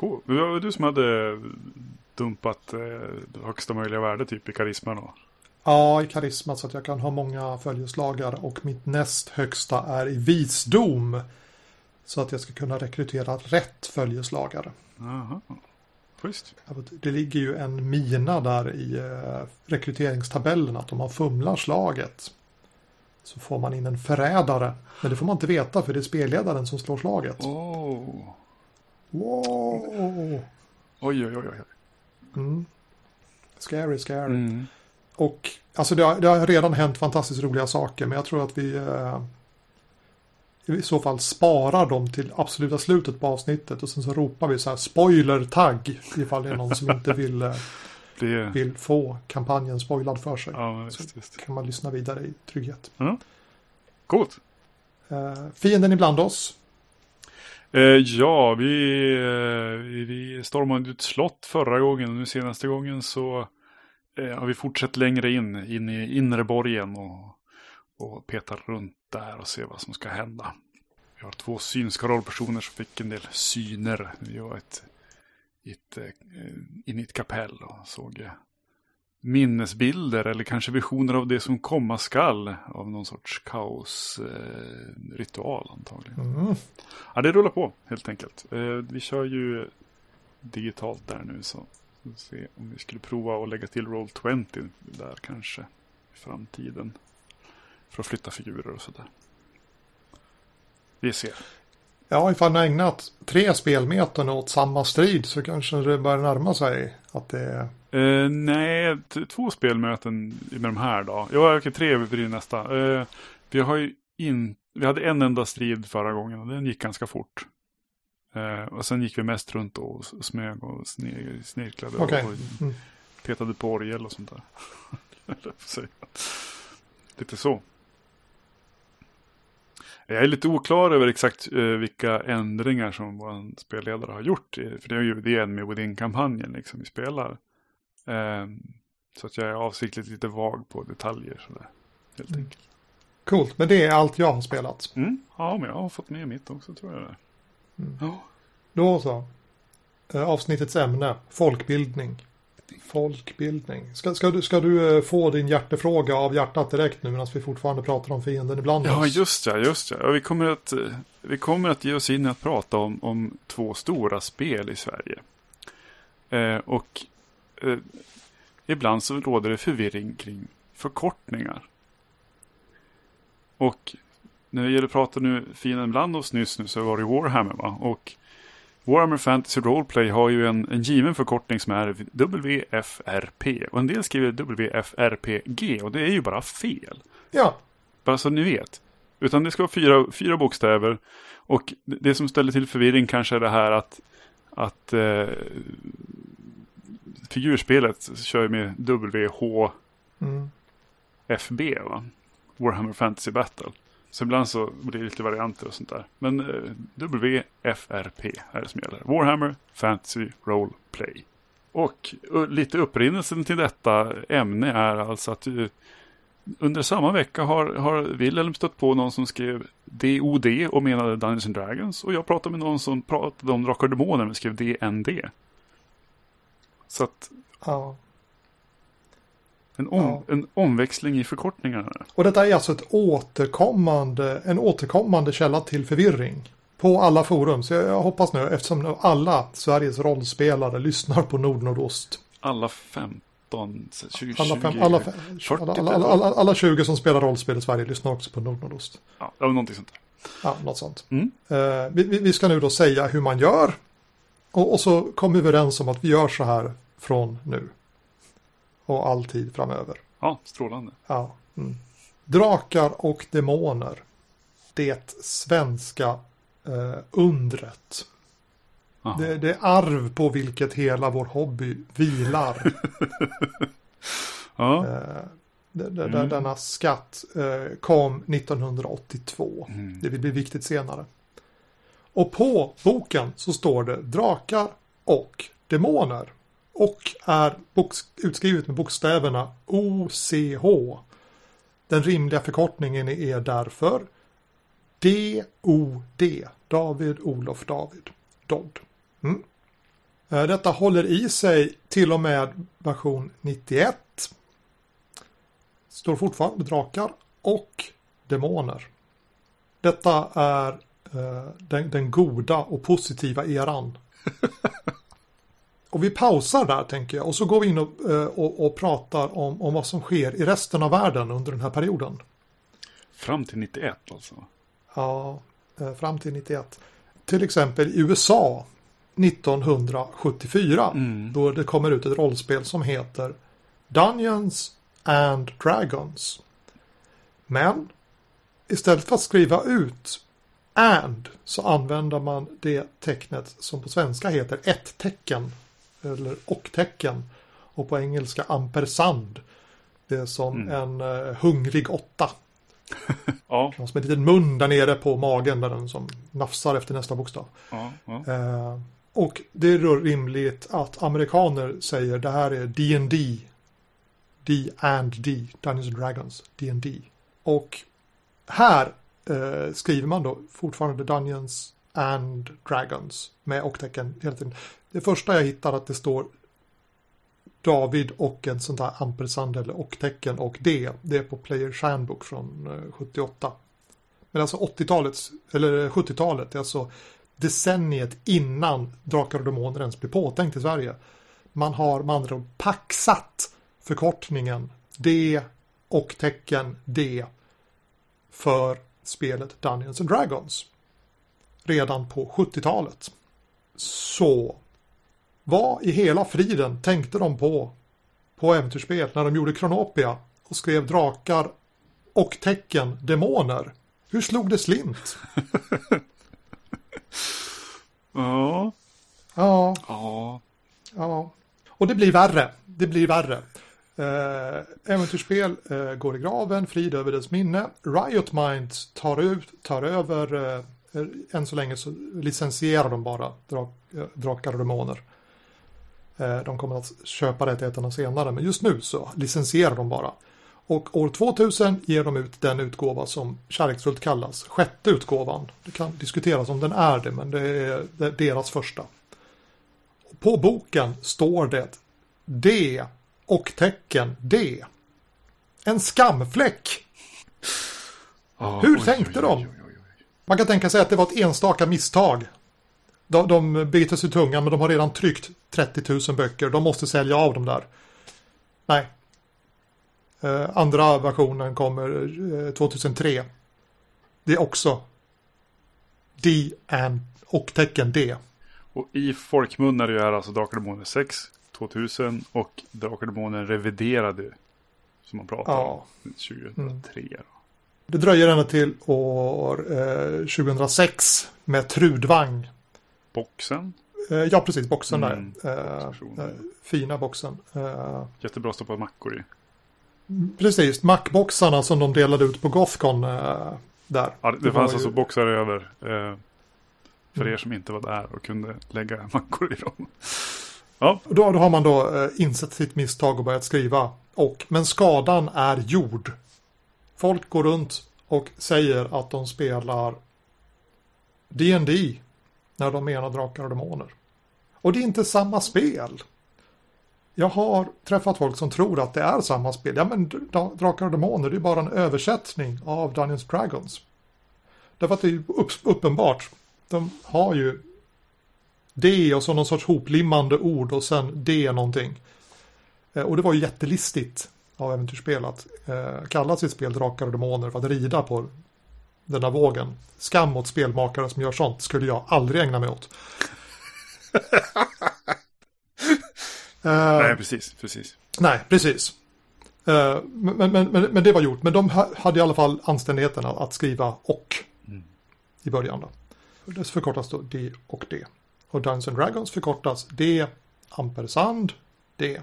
Cool. Det var du som hade dumpat eh, högsta möjliga värde typ i karisma då. Ja, i karisma så att jag kan ha många följeslagare och mitt näst högsta är i visdom. Så att jag ska kunna rekrytera rätt följeslagare. Schysst. Ja, Det ligger ju en mina där i eh, rekryteringstabellen att om man fumlar slaget så får man in en förrädare. Men det får man inte veta för det är spelledaren som slår slaget. Oh. Wow! Oj, oj, oj. oj. Mm. Scary, scary. Mm. Och alltså det har, det har redan hänt fantastiskt roliga saker men jag tror att vi, eh, i så fall sparar dem till absoluta slutet på avsnittet och sen så ropar vi så här spoiler-tagg ifall det är någon som inte vill, eh, *laughs* Det, vill få kampanjen spoilad för sig. ja, men Så visst, visst. kan man lyssna vidare i trygghet. Coolt. Eh, fienden ibland oss. Eh, ja, vi, eh, vi- stormade ut slott förra gången och nu senaste gången så eh, har vi fortsatt längre in, in i inre borgen och, och petar runt där och ser vad som ska hända. Vi har två synska rollpersoner som fick en del syner. Vi var ett, ett, eh, in i ett kapell och såg eh, minnesbilder eller kanske visioner av det som komma skall av någon sorts kaosritual eh, antagligen. Mm. Ja, det rullar på helt enkelt. Eh, vi kör ju digitalt där nu så se om vi skulle prova att lägga till Roll20 där kanske i framtiden. För att flytta figurer och sådär. Vi ser. Ja, ifall ni har ägnat tre spelmetern åt samma strid så kanske det börjar närma sig att det. Eh, nej, två spelmöten med de här då. Ja, okej, tre blir nästa. Eh, vi har ju in, vi hade en enda strid förra gången och den gick ganska fort. Eh, och sen gick vi mest runt och smög och sne, snirklade Okej. och Mm. petade på orgel och sånt där. *laughs* Lite så. Jag är lite oklar över exakt eh, vilka ändringar som vår spelledare har gjort. För det är ju det är med Within-kampanjen liksom vi spelar. Ehm, så att jag är avsiktligt lite vag på detaljer sådär. Helt Mm. enkelt. Coolt, men det är allt jag har spelat. Mm. Ja, men jag har fått med mitt också tror jag. det. Mm. Då så. Eh, avsnittets ämne, folkbildning. Folkbildning. Ska, ska, du, ska du eh, få din hjärtefråga av hjärtat direkt nu medan vi fortfarande pratar om fienden ibland Ja, oss? just ja, just ja. vi, kommer att, eh, vi kommer att ge oss in att prata om, om två stora spel i Sverige. Eh, och eh, ibland så råder det förvirring kring förkortningar. Och när det gäller att prata nu, fienden bland oss nyss nu så var det Warhammer va? Och Warhammer Fantasy Roleplay har ju en, en given förkortning som är WFRP. Och en del skriver WFRPG och det är ju bara fel. Ja, Bara så ni vet. Utan det ska vara fyra, fyra bokstäver. Och det som ställer till förvirring kanske är det här att, att eh, figurspelet kör ju med WHFB, mm. va? Warhammer Fantasy Battle. Så ibland så blir det lite varianter och sånt där. Men eh, WFRP är det som gäller. Warhammer Fantasy Role Play. Och eh, lite upprinnelsen till detta ämne är alltså att eh, under samma vecka har, har Wilhelm stött på någon som skrev DOD och menade Dungeons and Dragons. Och jag pratade med någon som pratade om Drakar och Demoner men skrev DND. Så att ja en, om, Ja. en omväxling i förkortningarna. Och detta är alltså ett återkommande, en återkommande källa till förvirring. På alla forum. Så jag, jag hoppas nu, eftersom nu alla Sveriges rollspelare lyssnar på Nordnordost. Alla 15, 20, Alla, fem, 20, alla, fem, 40 alla, alla, alla, alla, alla 20 som spelar rollspel i Sverige lyssnar också på Nordnordost. Ja, det var någonting sånt. Ja, något sånt. Mm. Eh, vi, vi ska nu då säga hur man gör. Och, och så kommer vi överens om att vi gör så här från nu. Och all tid framöver. Ja, strålande. Ja. Mm. Drakar och demoner. Det svenska eh, undret. Det, det är arv på vilket hela vår hobby vilar. *laughs* Ja. eh, det, Mm. Denna skatt eh, kom 1982. Mm. Det blir viktigt senare. Och på boken så står det drakar och demoner. Och är utskrivet med bokstäverna OCH. Den rimliga förkortningen är därför DOD. David, Olof, David. Dodd. Mm. Eh, detta håller i sig till och med version 91. Står fortfarande drakar och demoner. Detta är eh, den, den goda och positiva eran. *laughs* och vi pausar där tänker jag och så går vi in och, eh, och, och pratar om, om vad som sker i resten av världen under den här perioden. Fram till 91 alltså. Ja, eh, fram till 91. Till exempel i USA 1974 Mm. då det kommer ut ett rollspel som heter Dungeons and Dragons. Men istället för att skriva ut and så använder man det tecknet som på svenska heter ett tecken eller och-tecken och på engelska ampersand. Det är som Mm. en uh, hungrig åtta. *laughs* Ja, Som en liten mun där nere på magen där den som nafsar efter nästa bokstav. ja, ja. Eh, och det är då rimligt att amerikaner säger det här är D&D. D and D, Dungeons and Dragons, D&D. Och här eh, skriver man då fortfarande Dungeons and Dragons med och-tecken hela tiden. Det första jag hittar att det står David och en sån där ampersand eller och-tecken och D. Det är på Players Handbook från eh, 78. Men alltså 80-talets, eller eh, 70-talet, är alltså decenniet innan Drakar och Demoner ens blir påtänkt i Sverige. Man har med andra ord paxat förkortningen D och tecken D för spelet Dungeons and Dragons. Redan på 70-talet. Så vad i hela friden tänkte de på på äventyrsspel när de gjorde Kronopia och skrev drakar och tecken demoner? Hur slog det slint? *laughs* Ja, Ja, ja. Ja, och det blir värre. Det blir värre. Eh, äventyrsspel eh, går i graven, frid över dess minne. Riot Minds tar, ut, tar över, eh, än så länge så licensierar de bara drak, eh, Drakar och Demoner. Eh, de kommer att köpa rättigheterna senare, men just nu så licensierar de bara. Och år 2000 ger de ut den utgåva som kärleksfullt kallas sjätte utgåvan. Det kan diskuteras om den är det, men det är deras första. På boken står det D och tecken D. En skamfläck. Ja, Hur oj, tänkte oj, de? oj, oj. Man kan tänka sig att det var ett enstaka misstag. De, de biter sig tunga men de har redan tryckt 30 000 böcker. De måste sälja av dem där. Nej. Eh, andra versionen kommer eh, 2003. Det är också D and och tecken D. Och i folkmun är det ju här alltså Drakar Demoner 6, 2000 och Drakar Demoner reviderade. Som man pratar Ja. om 2003. då. Det dröjer ända till år eh, 2006 med Trudvang. Boxen, Eh, ja, precis, boxen Mm. där. Eh, eh, fina boxen. Eh, jättebra att stoppa mackor i. precis, Mac-boxarna som de delade ut på Gothcon eh, där. Ja, det, Det fanns alltså ju- boxar över. För Mm. er som inte var där och kunde lägga mackor i dem. Ja, Då, då har man då eh, insett sitt misstag och börjat skriva. Och, men skadan är gjord. Folk går runt och säger att de spelar D&D när de menar Drakar och Demoner. Och det är inte samma spel. Jag har träffat folk som tror att det är samma spel. Ja men Drakar och Demoner det är bara en översättning av Dungeons Dragons. Därför att det är ju uppenbart. De har ju D och så någon sorts hoplimmande ord och sen D någonting. Eh, och det var ju jättelistigt av äventyrsspel att eh, kalla sitt spel Drakar och Demoner för att rida på den här vågen. Skam åt spelmakare som gör sånt skulle jag aldrig ägna mig åt. *laughs* Eh, nej precis, precis. Nej, precis. Eh, Men, men, men, men det var gjort. Men de ha- hade i alla fall anständigheten att skriva och Mm. i början. Då. Det förkortas då D och D. Och Dungeons and Dragons förkortas D, ampersand, D.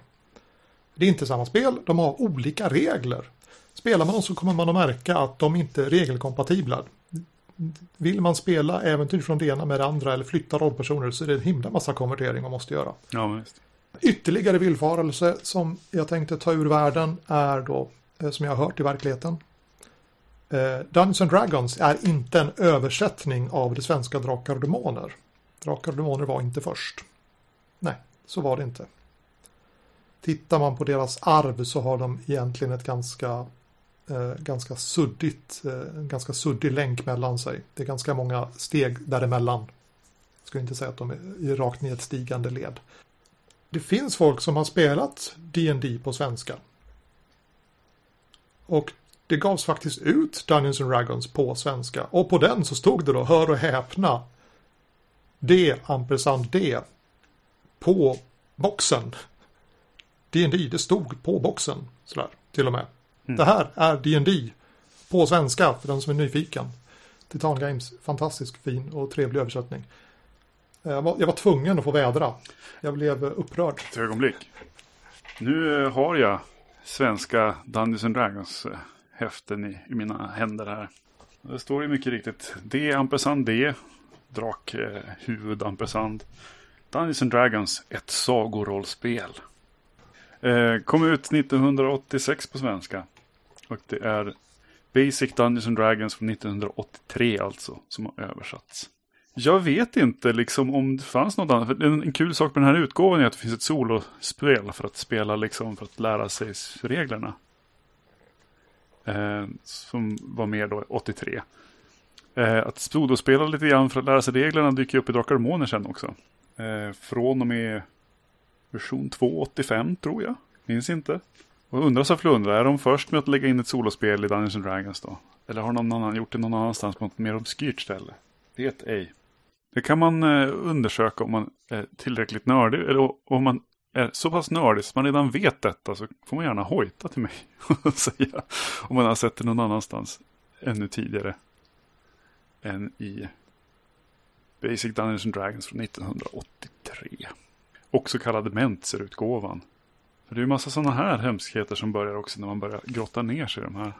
Det är inte samma spel, de har olika regler. Spelar man dem så kommer man att märka att de inte är regelkompatibla. Vill man spela äventyr från det ena med det andra eller flytta rollpersoner så är det en himla massa konvertering man måste göra. Ja, men visst. Ytterligare villfarelse som jag tänkte ta ur världen är då, eh, som jag har hört i verkligheten. Eh, Dungeons and Dragons är inte en översättning av det svenska Drakar och Demoner. Drakar och Demoner var inte först. Nej, så var det inte. Tittar man på deras arv så har de egentligen ett ganska, eh, ganska suddigt, eh, en ganska suddig länk mellan sig. Det är ganska många steg däremellan. Jag skulle inte säga att de är i rakt nedstigande led. Det finns folk som har spelat D&D på svenska. Och det gavs faktiskt ut Dungeons and Dragons på svenska. Och på den så stod det då, hör och häpna, D ampersand D på boxen. D&D, det stod på boxen sådär till och med. Mm. Det här är D&D på svenska för den som är nyfiken. Titan Games, fantastisk fin och trevlig översättning. Jag var, jag var tvungen att få vädra. Jag blev upprörd. Ett ögonblick. Nu har jag svenska Dungeons and Dragons eh, häften i, i mina händer här. Det står ju mycket riktigt D ampersand D. Drak eh, huvud ampersand. Dungeons and Dragons, ett sagorollspel. Eh, kom ut 1986 på svenska. Och det är Basic Dungeons and Dragons från 1983 alltså, som har översatts. Jag vet inte liksom om det fanns något annat. En, en kul sak med den här utgåvan är att det finns ett solospel för att spela liksom, för att lära sig reglerna. Eh, som var med då 83. Eh, att solospela lite grann för att lära sig reglerna dyker upp i Drakar och Måner sen också. Eh, från och med version 2.85 tror jag. Minns inte. Och undrar så flundra, är de först med att lägga in ett solospel i Dungeons and Dragons då? Eller har någon annan gjort det någon annanstans på något mer obskyrt ställe? Vet ej. Det kan man eh, undersöka om man är tillräckligt nördig. Eller om man är så pass nördig så man redan vet detta så får man gärna hojta till mig *laughs* och säga om man har sett det någon annanstans ännu tidigare än i Basic Dungeons and Dragons från 1983. Också kallad Mentzer-utgåvan. För det är ju massa sådana här hemskheter som börjar också när man börjar grotta ner sig i de här.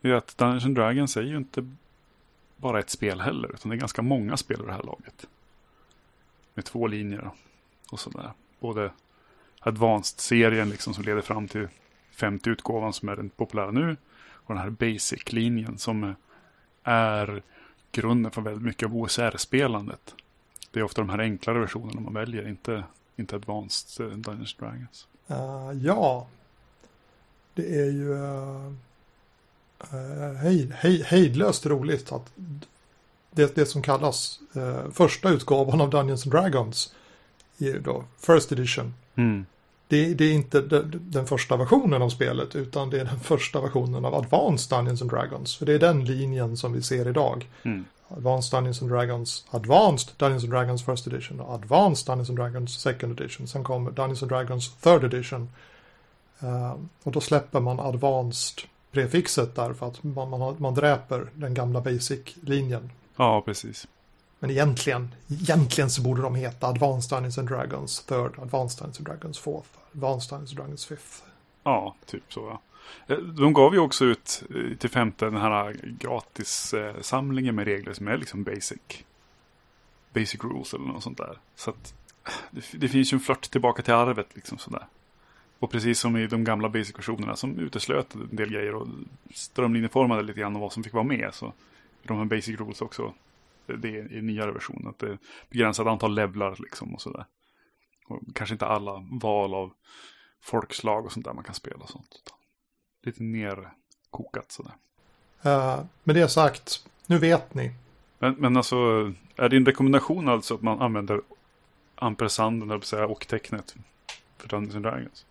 Det är att Dungeons Dragons är ju inte bara ett spel heller, utan det är ganska många spel i det här laget. Med två linjer och sådär. Både Advanced-serien liksom som leder fram till 50-utgåvan som är den populära nu. Och den här Basic-linjen som är grunden för väldigt mycket av OSR-spelandet. Det är ofta de här enklare versionerna man väljer, inte, inte Advanced uh, Dungeons Dragons. Uh, ja, det är ju uh, hej, hej, hejdlöst roligt att det, det som kallas uh, första utgåvan av Dungeons Dragons är då First Edition. Mm. Det, det, är inte den, den första versionen av spelet utan det är den första versionen av Advanced Dungeons and Dragons. För det är den linjen som vi ser idag. Mm. Advanced Dungeons and Dragons, Advanced Dungeons and Dragons First Edition och Advanced Dungeons and Dragons Second Edition. Sen kommer Dungeons and Dragons Third Edition. Uh, och då släpper man Advanced prefixet där för att man, man, man dräper den gamla Basic-linjen. Ja, precis. Men egentligen, egentligen så borde de heta Advanced Dungeons and Dragons Third, Advanced Dungeons and Dragons Fourth, Advanced Dungeons and Dragons Fifth. Ja, typ så. Ja. Eh, de gav ju också ut eh, till femte den här eh, gratis-samlingen med regler som är liksom basic. Basic rules eller något sånt där. Så att det, det finns ju en flört tillbaka till arvet liksom sådär. Och precis som i de gamla basic-versionerna som uteslöt en del grejer och strömlinjeformade lite grann vad som fick vara med. Så de här basic rules också, det är i nyare version. Att det är begränsat antal levlar liksom och sådär. Och kanske inte alla val av folkslag och sånt där man kan spela och sånt lite mer kokat sådär. Uh, med det sagt, nu vet ni. Men, men alltså, är din rekommendation alltså att man använder ampersanden, och tecknet för Dungeons and Dragons?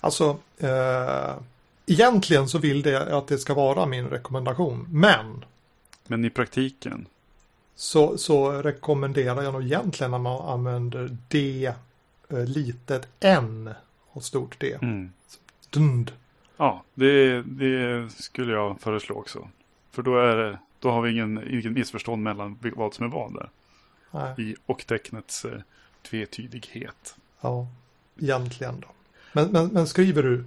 Alltså, uh, egentligen så vill det att det ska vara min rekommendation, men. Men i praktiken? Så, så rekommenderar jag nog egentligen att man använder D, uh, litet N och stort D. Mm. Dund. Ja, det, det, skulle jag föreslå också. För då, är då har vi ingen, ingen missförstånd mellan vad som är vad där. Nej. I och-tecknets eh, tvetydighet. Ja, egentligen då. Men, men, men skriver du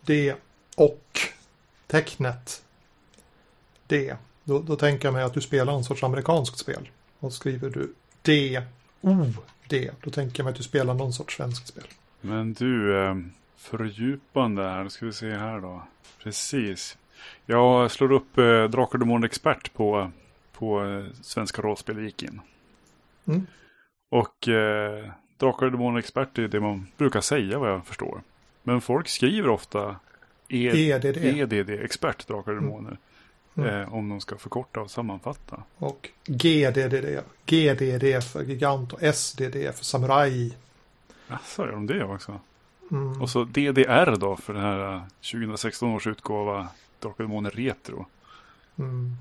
det och tecknet det, då, då tänker jag mig att du spelar en sorts amerikanskt spel. Och skriver du det, o, det, då tänker jag mig att du spelar någon sorts svenskt spel. Men du, eh, fördjupande här. Nu ska vi se här då. Precis. Jag slår upp eh, Drakar Demon Expert på, på eh, Svenska Rollspel Vikin. Mm. Och eh, Drakar Demon Expert är det man brukar säga vad jag förstår. Men folk skriver ofta e EDD. EDD, Expert Drakar och Mm. Demoner. Mm. Eh, om de ska förkorta och sammanfatta. Och GDDD, GDD för gigant och SDD för samuraj. Jaså, gör de det också? Mm. Och så DDR då för den här eh, 2016 års utgåva Drakar Demoner Retro. Mm.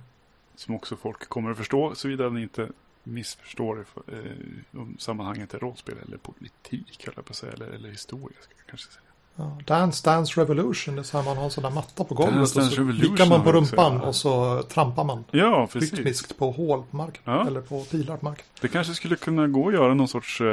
Som också folk kommer att förstå såvida ni inte missförstår eh, om sammanhanget är rollspel eller politik jag på säga, eller, eller historia ska jag kanske säga. Ja, Dance Dance Revolution, det är så här man har en sån där matta på golvet Dance och så vickar man på rumpan och så trampar man Ja, precis. rytmiskt på hål på marken. Ja. Eller på pilar på marken. Det kanske skulle kunna gå att göra någon sorts eh,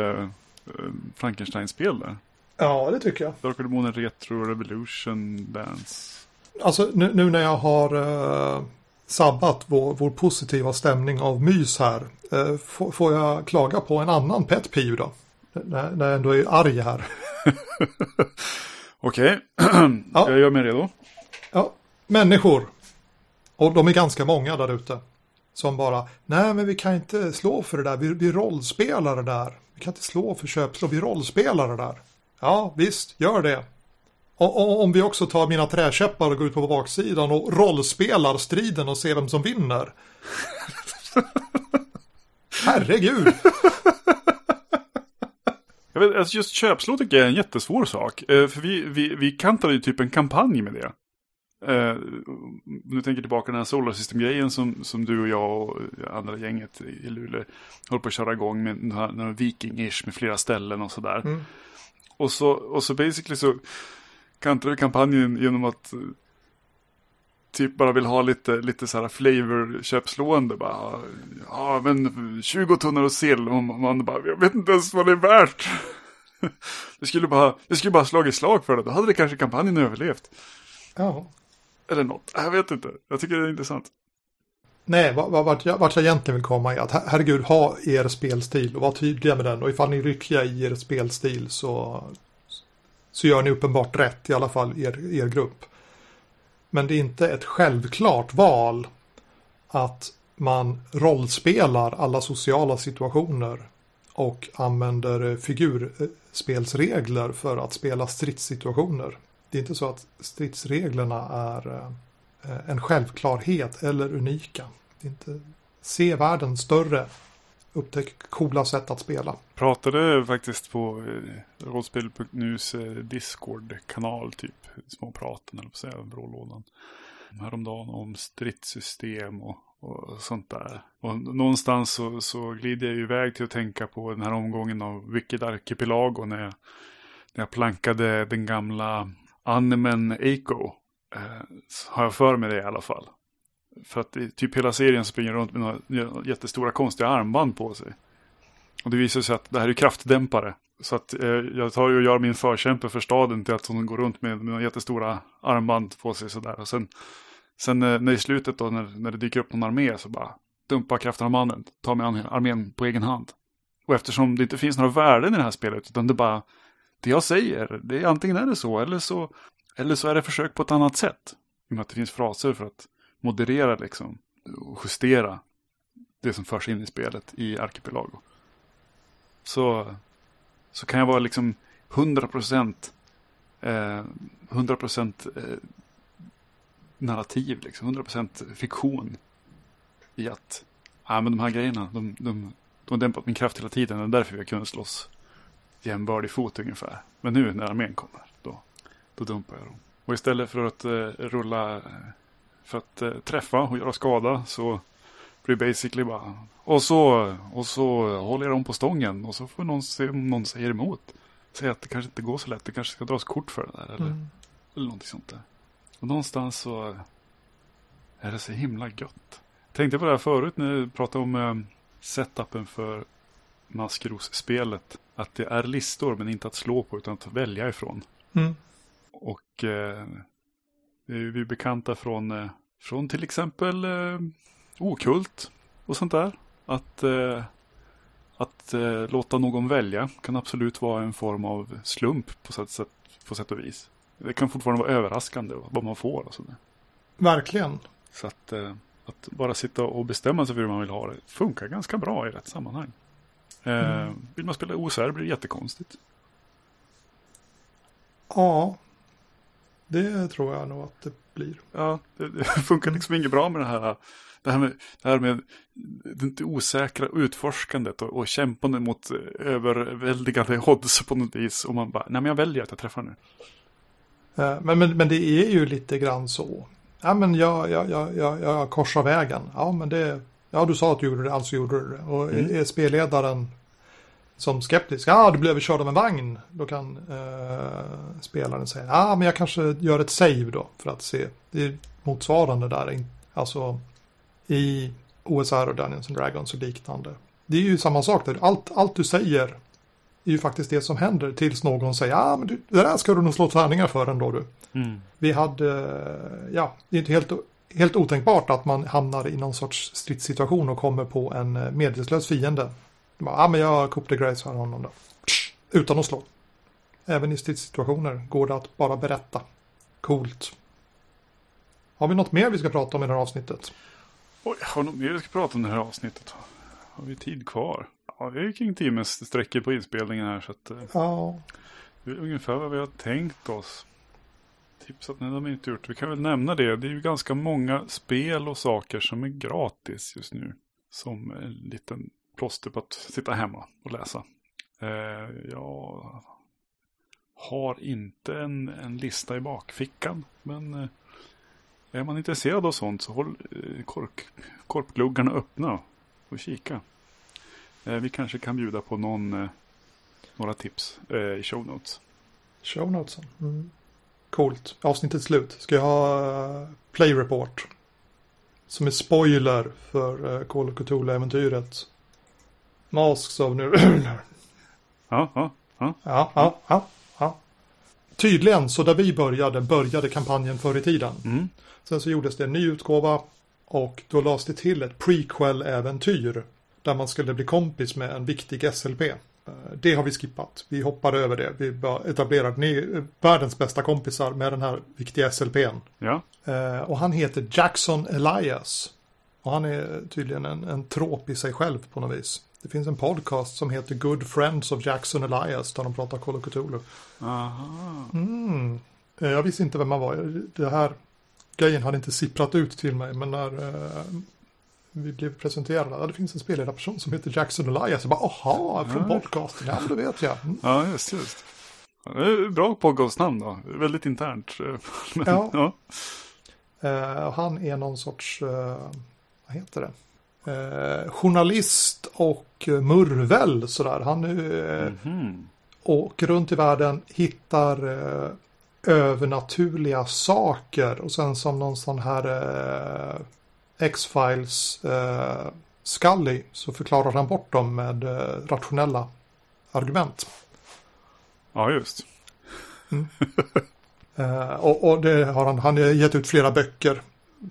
eh, Frankenstein-spel där. Ja, det tycker jag. Dark Demonen Retro Revolution Dance. Alltså nu, nu när jag har uh, sabbat vår, vår positiva stämning av mys här. eh, får, får jag klaga på en annan pet peeve då? När, när jag ändå är arg här. *laughs* Okej, *clears throat* Ja. jag gör mig redo. Ja, människor. Och de är ganska många där ute. Som bara, nej men vi kan inte slå för det där, vi, vi rollspelar det där. Vi kan inte slå för köpslå, vi rollspelar det där. Ja, visst, gör det. Och, om vi också tar mina träkäppar och går ut på baksidan och rollspelar striden och ser vem som vinner. *laughs* Herregud! Jag vet, alltså just köpslå tycker jag är en jättesvår sak. Eh, för vi, vi, vi kantade ju typ en kampanj med det. Eh, nu tänker jag tillbaka på den här Solar System-grejen som, som du och jag och andra gänget i Luleå höll på att köra igång med här Viking-ish med flera ställen och sådär. Mm. Och, så, och så basically så kantade vi kampanjen genom att eh, typ bara vill ha lite, lite så här flavor köpslående. Bara, ja, men 20 tunnor och sill. Och man bara, jag vet inte ens vad det är värt. *laughs* Det skulle bara, det skulle bara slagit slag för det. Då hade det kanske kampanjen överlevt. Ja. Eller något. Jag vet inte. Jag tycker det är intressant. Nej, vart jag, vart jag egentligen vill komma är att herregud, ha er spelstil och var tydliga med den. Och ifall ni är ryckiga i er spelstil så, så gör ni uppenbart rätt, i alla fall er, er grupp. Men det är inte ett självklart val att man rollspelar alla sociala situationer och använder eh, figurspelsregler för att spela stridssituationer. Det är inte så att stridsreglerna är eh, Eh, en självklarhet eller unika. Det är inte se världen större, upptäck coola sätt att spela. Pratade faktiskt på eh, Rollspel.nus eh, Discord-kanal, typ Småpraten eller på säga, brålådan. Häromdagen om stridssystem och, och sånt där. Och någonstans så, så glider jag ju iväg till att tänka på den här omgången av Wicked Archipelago när jag, när jag plankade den gamla animen Eiko. Eh, har jag för mig det i alla fall. För att i typ hela serien springer runt med några jättestora konstiga armband på sig. Och det visar sig att det här är kraftdämpare. Så att eh, jag tar och gör min förkämpe för staden till att hon går runt med, med några jättestora armband på sig sådär. Och sen, sen eh, när i slutet då när, när det dyker upp någon armé så bara dumpa kraftarmbanden, ta mig an armén på egen hand. Och eftersom det inte finns några värden i det här spelet utan det bara det jag säger, det är antingen är det så eller så, eller så är det försök på ett annat sätt. I och med att det finns fraser för att moderera liksom och justera det som förs in i spelet i Arkipelago. Så, så kan jag vara liksom 100% eh, 100% eh, narrativ, liksom, 100% fiktion i att ah, men de här grejerna, de, de, de har dämpat min kraft hela tiden Det är därför vi har kunnat slåss jämbördig fot ungefär. Men nu när armén kommer, då, dumpar jag dem. Och istället för att eh, rulla, eh, för att eh, träffa och göra skada så blir det basically bara, och så, och så håller jag dem på stången och så får någon se om någon säger emot. Säger att det kanske inte går så lätt, det kanske ska dras kort för det där eller, Mm. eller någonting sånt där. Och någonstans så är det så himla gött. Tänkte på det här förut när vi pratade om eh, setupen för Maskros-spelet. Att det är listor men inte att slå på utan att välja ifrån. Mm. Och eh, det är vi bekanta från, eh, från till exempel eh, okult och sånt där. Att, eh, att eh, låta någon välja kan absolut vara en form av slump på sätt, sätt, på sätt och vis. Det kan fortfarande vara överraskande vad man får och sådär. Verkligen. Så att, eh, att bara sitta och bestämma sig för hur man vill ha det funkar ganska bra i rätt sammanhang. Mm. Vill man spela OSR blir det jättekonstigt. Ja, det tror jag nog att det blir. Ja, det, det *laughs* funkar liksom inget bra med det här. Det här med det, här med det osäkra utforskandet och, och kämpandet mot överväldigande odds på något vis. Och man bara, nej men jag väljer att jag träffar nu. Eh, Men, men, men det är ju lite grann så. Ja, men jag, jag, jag, jag, jag korsar vägen. Ja, men det... Ja, du sa att du gjorde det, alltså gjorde du det. Och Mm. är spelledaren som skeptisk. Ah, du blir överkörd av en vagn. Då kan eh, spelaren säga, ah, men jag kanske gör ett save då för att se. Det är motsvarande där, alltså i OSR och Dungeons and Dragons och liknande. Det är ju samma sak där. Allt, allt du säger är ju faktiskt det som händer tills någon säger, ah, men du, det där ska du nog slå tärningar för ändå du. Mm. Vi hade, ja, det är inte helt helt otänkbart att man hamnar i någon sorts stridssituation och kommer på en eh, medvetslös fiende. Ja, ah, men jag Coupe de Grace för honom då. Utan att slå. Även i stridssituationer går det att bara berätta. Coolt. Har vi något mer vi ska prata om i det här avsnittet? Oj, har vi något mer vi ska prata om i det här avsnittet? Har vi tid kvar? Ja, det är kring timmes sträckor på inspelningen här så att... Eh, ja. Det är ungefär vad vi har tänkt oss tipsat, nej det har vi inte gjort. Vi kan väl nämna det. Det är ju ganska många spel och saker som är gratis just nu. Som en liten plåster typ på att sitta hemma och läsa. Eh, jag har inte en, en lista i bakfickan. Men eh, är man intresserad av sånt så håll eh, kork, korpgluggarna öppna och kika. Eh, vi kanske kan bjuda på någon, eh, några tips eh, i show notes. Show notes. Mm. Coolt. Avsnittet slut. Ska jag ha uh, Play Report? Som är spoiler för uh, Call of Cthulhu-äventyret. Masks of New... ja, ja, ja. Ja, ja, ja, ja. Tydligen, så där vi började, började kampanjen förr i tiden. Mm. Sen så gjordes det en ny utgåva och då lades det till ett prequel-äventyr där man skulle bli kompis med en viktig SLP. Eh, det har vi skippat. Vi hoppar över det. Vi etablerar ni världens bästa kompisar med den här viktiga SLPn. Ja. Eh, och han heter Jackson Elias. Och han är tydligen en, en trop i sig själv på något vis. Det finns en podcast som heter Good Friends of Jackson Elias där de pratar Call of Cthulhu. Aha. Mm. Eh, jag visste inte vem man var. Det här grejen hade inte sipprat ut till mig. Men när vi blev presenterade. Det finns en spelledarperson som heter Jackson Elias. Jag bara, aha, från ja. podcasten. Ja, det vet jag. Mm. Ja, just, just. Bra podcastnamn då. Väldigt internt. *laughs* Men, ja. ja. Uh, han är någon sorts, uh, vad heter det? Uh, journalist och murvel sådär. Han uh, mm -hmm. åker runt i världen, hittar övernaturliga saker och sen som någon sån här X-Files eh, Scully så förklarar han bort dem med eh, rationella argument. Ja, just. Mm. *laughs* eh, och, och det har han, han har gett ut flera böcker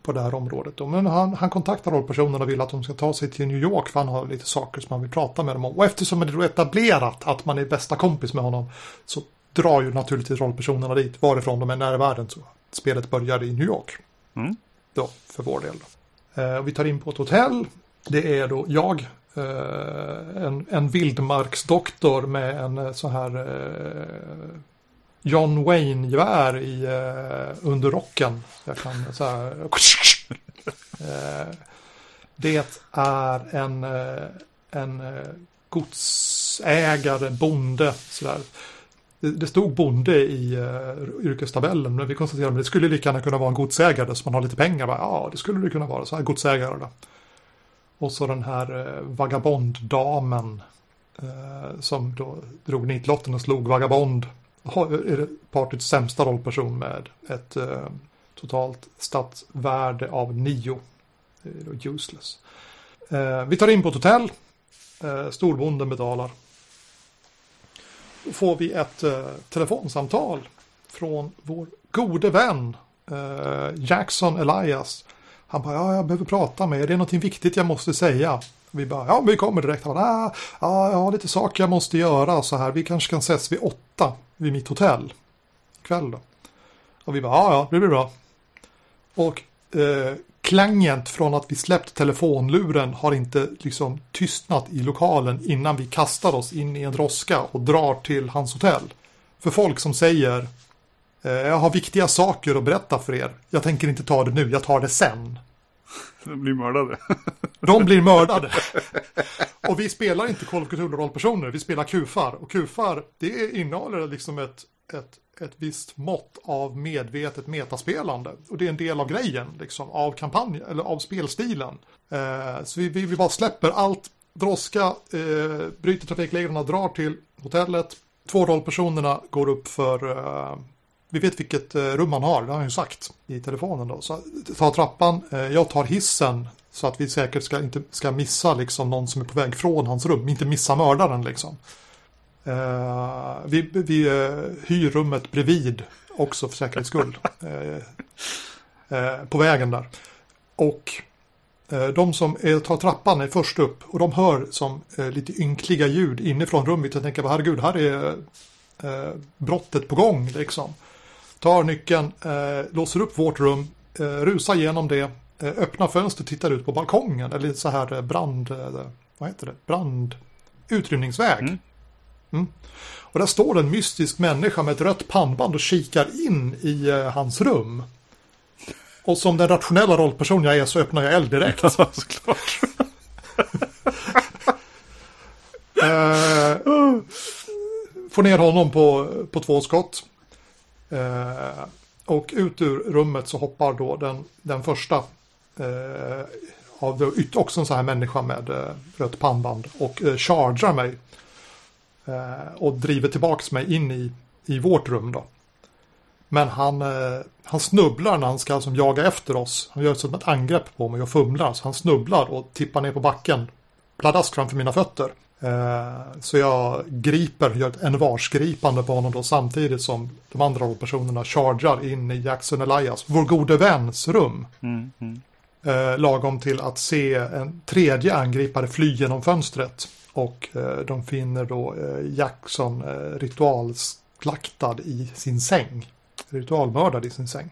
på det här området. Men han, han kontaktar rollpersonerna och vill att de ska ta sig till New York för han har lite saker som han vill prata med dem om. Och eftersom det är etablerat att man är bästa kompis med honom så drar ju naturligtvis rollpersonerna dit varifrån de är nära världen. Så spelet börjar i New York. Mm. Då, för vår del. Eh, vi tar in på ett hotell. Det är då jag, eh, en, en vildmarksdoktor med en eh, så här John Wayne-gevär i under rocken. Jag kan så här. *laughs* det är en, en godsägare, bonde, sådär. Det, det stod bonde i uh, yrkestabellen, men vi konstaterade att det skulle lika gärna kunna vara en godsägare som man har lite pengar. Bara, ja, det skulle det kunna vara, så här godsägare då. Och så den här uh, vagabonddamen uh, som då drog nitlotten och slog vagabond. Är det partyts sämsta rollperson med ett eh, totalt statsvärde av nio. Det är då useless. Eh, vi tar in på ett hotell. Eh, storbonden betalar Då får vi ett eh, telefonsamtal från vår gode vän eh, Jackson Elias. Han bara, ja, jag behöver prata med er, det är någonting viktigt jag måste säga. Vi bara, ja, vi kommer direkt. Han bara, ah, ja, jag har lite saker jag måste göra så här, vi kanske kan ses vid åtta vid mitt hotell. Ikväll då. Och vi bara, ja, ja, det blir bra. Och eh, klangen från att vi släppt telefonluren har inte liksom tystnat i lokalen innan vi kastar oss in i en droska och drar till hans hotell. För folk som säger eh, jag har viktiga saker att berätta för er. Jag tänker inte ta det nu, jag tar det sen. De *laughs* blir mördade. De blir mördade. *laughs* Och vi spelar inte Call of Cthulhu-rollpersoner, vi spelar kufar. Och kufar, det innehåller liksom ett, ett ett visst mått av medvetet metaspelande. Och det är en del av grejen, liksom, av kampanjen, eller av spelstilen. Eh, så vi, vi, vi, bara släpper allt droska, eh, bryter trafikreglerna, drar till hotellet. Två rollpersonerna går upp för, eh, vi vet vilket eh, rum han har, det har han ju sagt i telefonen då. Så tar trappan, eh, jag tar hissen så att vi säkert ska, inte ska missa liksom någon som är på väg från hans rum, inte missa mördaren liksom. Eh, vi vi hyr rummet bredvid också för säkerhets skull. *laughs* På vägen där. Och de som tar trappan är först upp och de hör som lite ynkliga ljud inifrån rummet. Jag tänker, herregud, här är brottet på gång liksom. Tar nyckeln, eh, låser upp vårt rum, eh, rusar igenom det, eh, öppnar fönstret, tittar ut på balkongen eller så här eh, brand, eh, vad heter det, brand, utrymningsväg. Mm. Mm. Och där står en mystisk människa med ett rött pannband och kikar in i eh, hans rum. Och som den rationella rollperson jag är så öppnar jag eld direkt. Ja, såklart. *laughs* Eh, får ner honom på, på två skott. Eh, och ut ur rummet så hoppar då den, den första eh, av det, också en sån här människa med eh, rött pannband och eh, chargear mig. Eh, och driver tillbaks mig in i, i vårt rum då. Men han, eh, han snubblar när han ska alltså jaga efter oss. Han gör som ett angrepp på mig och fumlar. Så han snubblar och tippar ner på backen. Pladask framför mina fötter. Eh, så jag griper, gör ett envarsgripande på honom då samtidigt som de andra personerna chargear in i Jackson Elias, vår gode väns rum. Mm, mm. Eh, lagom till att se en tredje angripare fly genom fönstret. Och eh, de finner då Jackson ritualslaktad i sin säng. Ritualmördad i sin säng.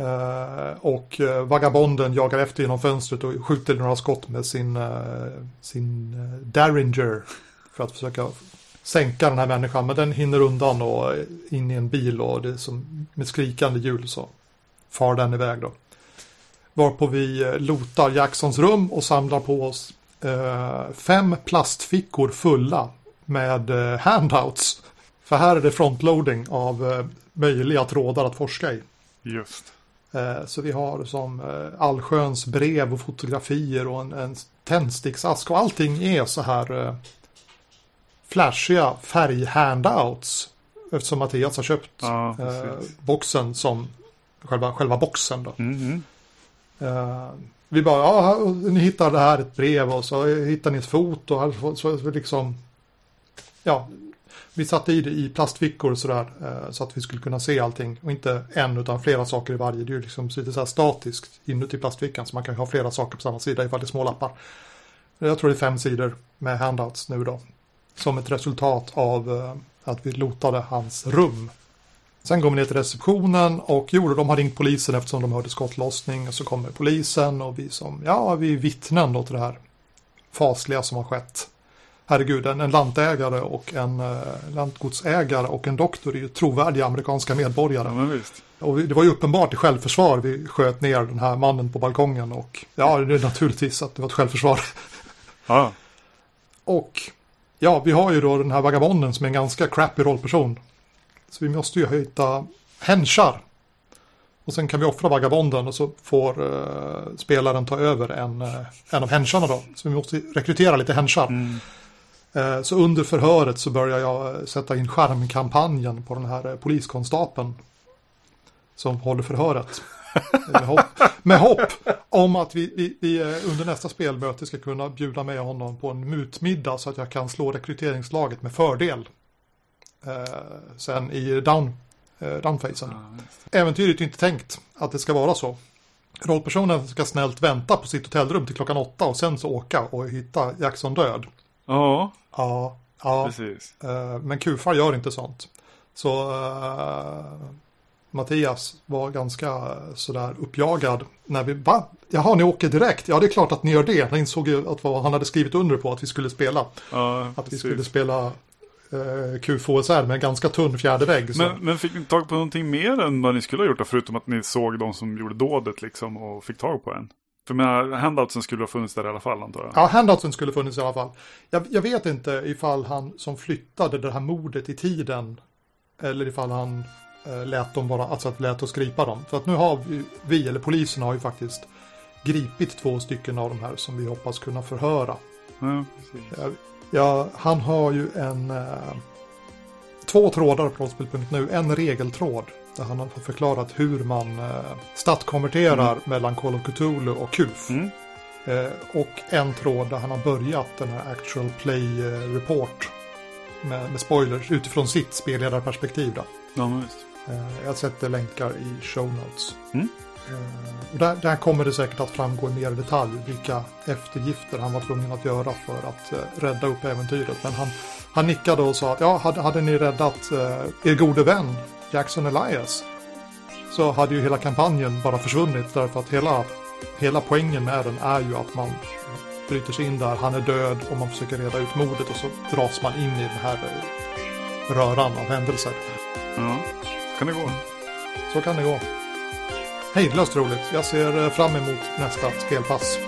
Eh, och eh, vagabonden jagar efter genom fönstret och skjuter några skott med sin, eh, sin Derringer. För att försöka sänka den här människan. Men den hinner undan och in i en bil och det som med skrikande hjul så far den iväg då. Varpå vi lotar Jacksons rum och samlar på oss fem plastfickor fulla med handouts. För här är det frontloading av möjliga trådar att forska i. Just. Eh, så vi har som eh, allsköns brev och fotografier och en, en tändsticksask och allting är så här eh, flashiga färghandouts. Eftersom Mattias har köpt Ja, boxen som själva, själva boxen då. Mm, mm. Eh, vi bara, ja, ni hittar det här ett brev och så hittar ni ett foto. Här, så, så, så liksom, ja, vi satte i det i plastfickor sådär eh, så att vi skulle kunna se allting och inte en utan flera saker i varje. Det är ju liksom lite så här statiskt inuti plastfickan så man kan ju ha flera saker på samma sida ifall det är små lappar. Jag tror det är fem sidor med handouts nu då. Som ett resultat av eh, att vi lotade hans rum. Sen går vi ner till receptionen och jo, de har ringt polisen eftersom de hörde skottlossning. Och så kommer polisen och vi som, ja, vi är vittnen då till det här fasliga som har skett. Herregud, en, en lantägare och en eh, lantgodsägare och en doktor är ju trovärdiga amerikanska medborgare. Ja. Och det var ju uppenbart i självförsvar vi sköt ner den här mannen på balkongen och ja, det är naturligtvis att det var ett självförsvar. Ja, *laughs* Och ja, vi har ju då den här vagabonden som är en ganska crappy rollperson. Så vi måste ju hitta henchar. Och sen kan vi offra vagabonden och så får eh, spelaren ta över en, eh, en av hencharna då. Så vi måste rekrytera lite henchar. mm. Eh, så under förhöret så börjar jag eh, sätta in skärmkampanjen på den här eh, poliskonstapeln. Som håller förhöret. *laughs* med, hopp, med hopp om att vi, vi, vi under nästa spelmöte ska kunna bjuda med honom på en mutmiddag så att jag kan slå rekryteringslaget med fördel. Eh, sen i down, eh, ja just. Äventyret är inte tänkt att det ska vara så. Rollpersonen ska snällt vänta på sitt hotellrum till klockan åtta och sen så åka och hitta Jackson död. Ja, Ja, ja. precis. Eh, men kufar gör inte sånt. Så eh, Mattias var ganska sådär uppjagad när vi, va? Jaha, ni åker direkt? Ja, det är klart att ni gör det. Han insåg ju att vad han hade skrivit under på att vi skulle spela. Ja, Att vi precis. skulle spela eh, QFOSR med en ganska tunn fjärde vägg. Men, men fick ni tag på någonting mer än vad ni skulle ha gjort då, förutom att ni såg de som gjorde dådet liksom och fick tag på en? För handoutsen skulle ha funnits där i alla fall antar jag. Ja, handoutsen skulle funnits i alla fall. Jag, jag vet inte ifall han som flyttade det här mordet i tiden eller ifall han eh, lät dem bara, alltså att lät oss gripa dem. För att nu har vi, vi, eller polisen har ju faktiskt gripit två stycken av de här som vi hoppas kunna förhöra Ja, precis. Ja, ja, han har ju en... Eh, två trådar på rollspel.nu. En regeltråd där han har förklarat hur man eh, statskonverterar mellan Call of Cthulhu och KUF. Mm. Eh, och en tråd där han har börjat den här Actual Play eh, Report. Med, med spoilers utifrån sitt spelledarperspektiv. Då. Ja, jag sätter länkar i show notes. Mm. Och där, där kommer det säkert att framgå i mer detalj vilka eftergifter han var tvungen att göra för att eh, rädda upp äventyret. Men han, han nickade och sa att ja, hade, hade ni räddat eh, er gode vän Jackson Elias så hade ju hela kampanjen bara försvunnit därför att hela, hela poängen med den är ju att man bryter sig in där, han är död och man försöker reda ut mordet och så dras man in i den här eh, röran av händelser. Ja, kan det gå. Så kan det gå. Hejdlöst roligt. Jag ser eh, fram emot nästa spelpass.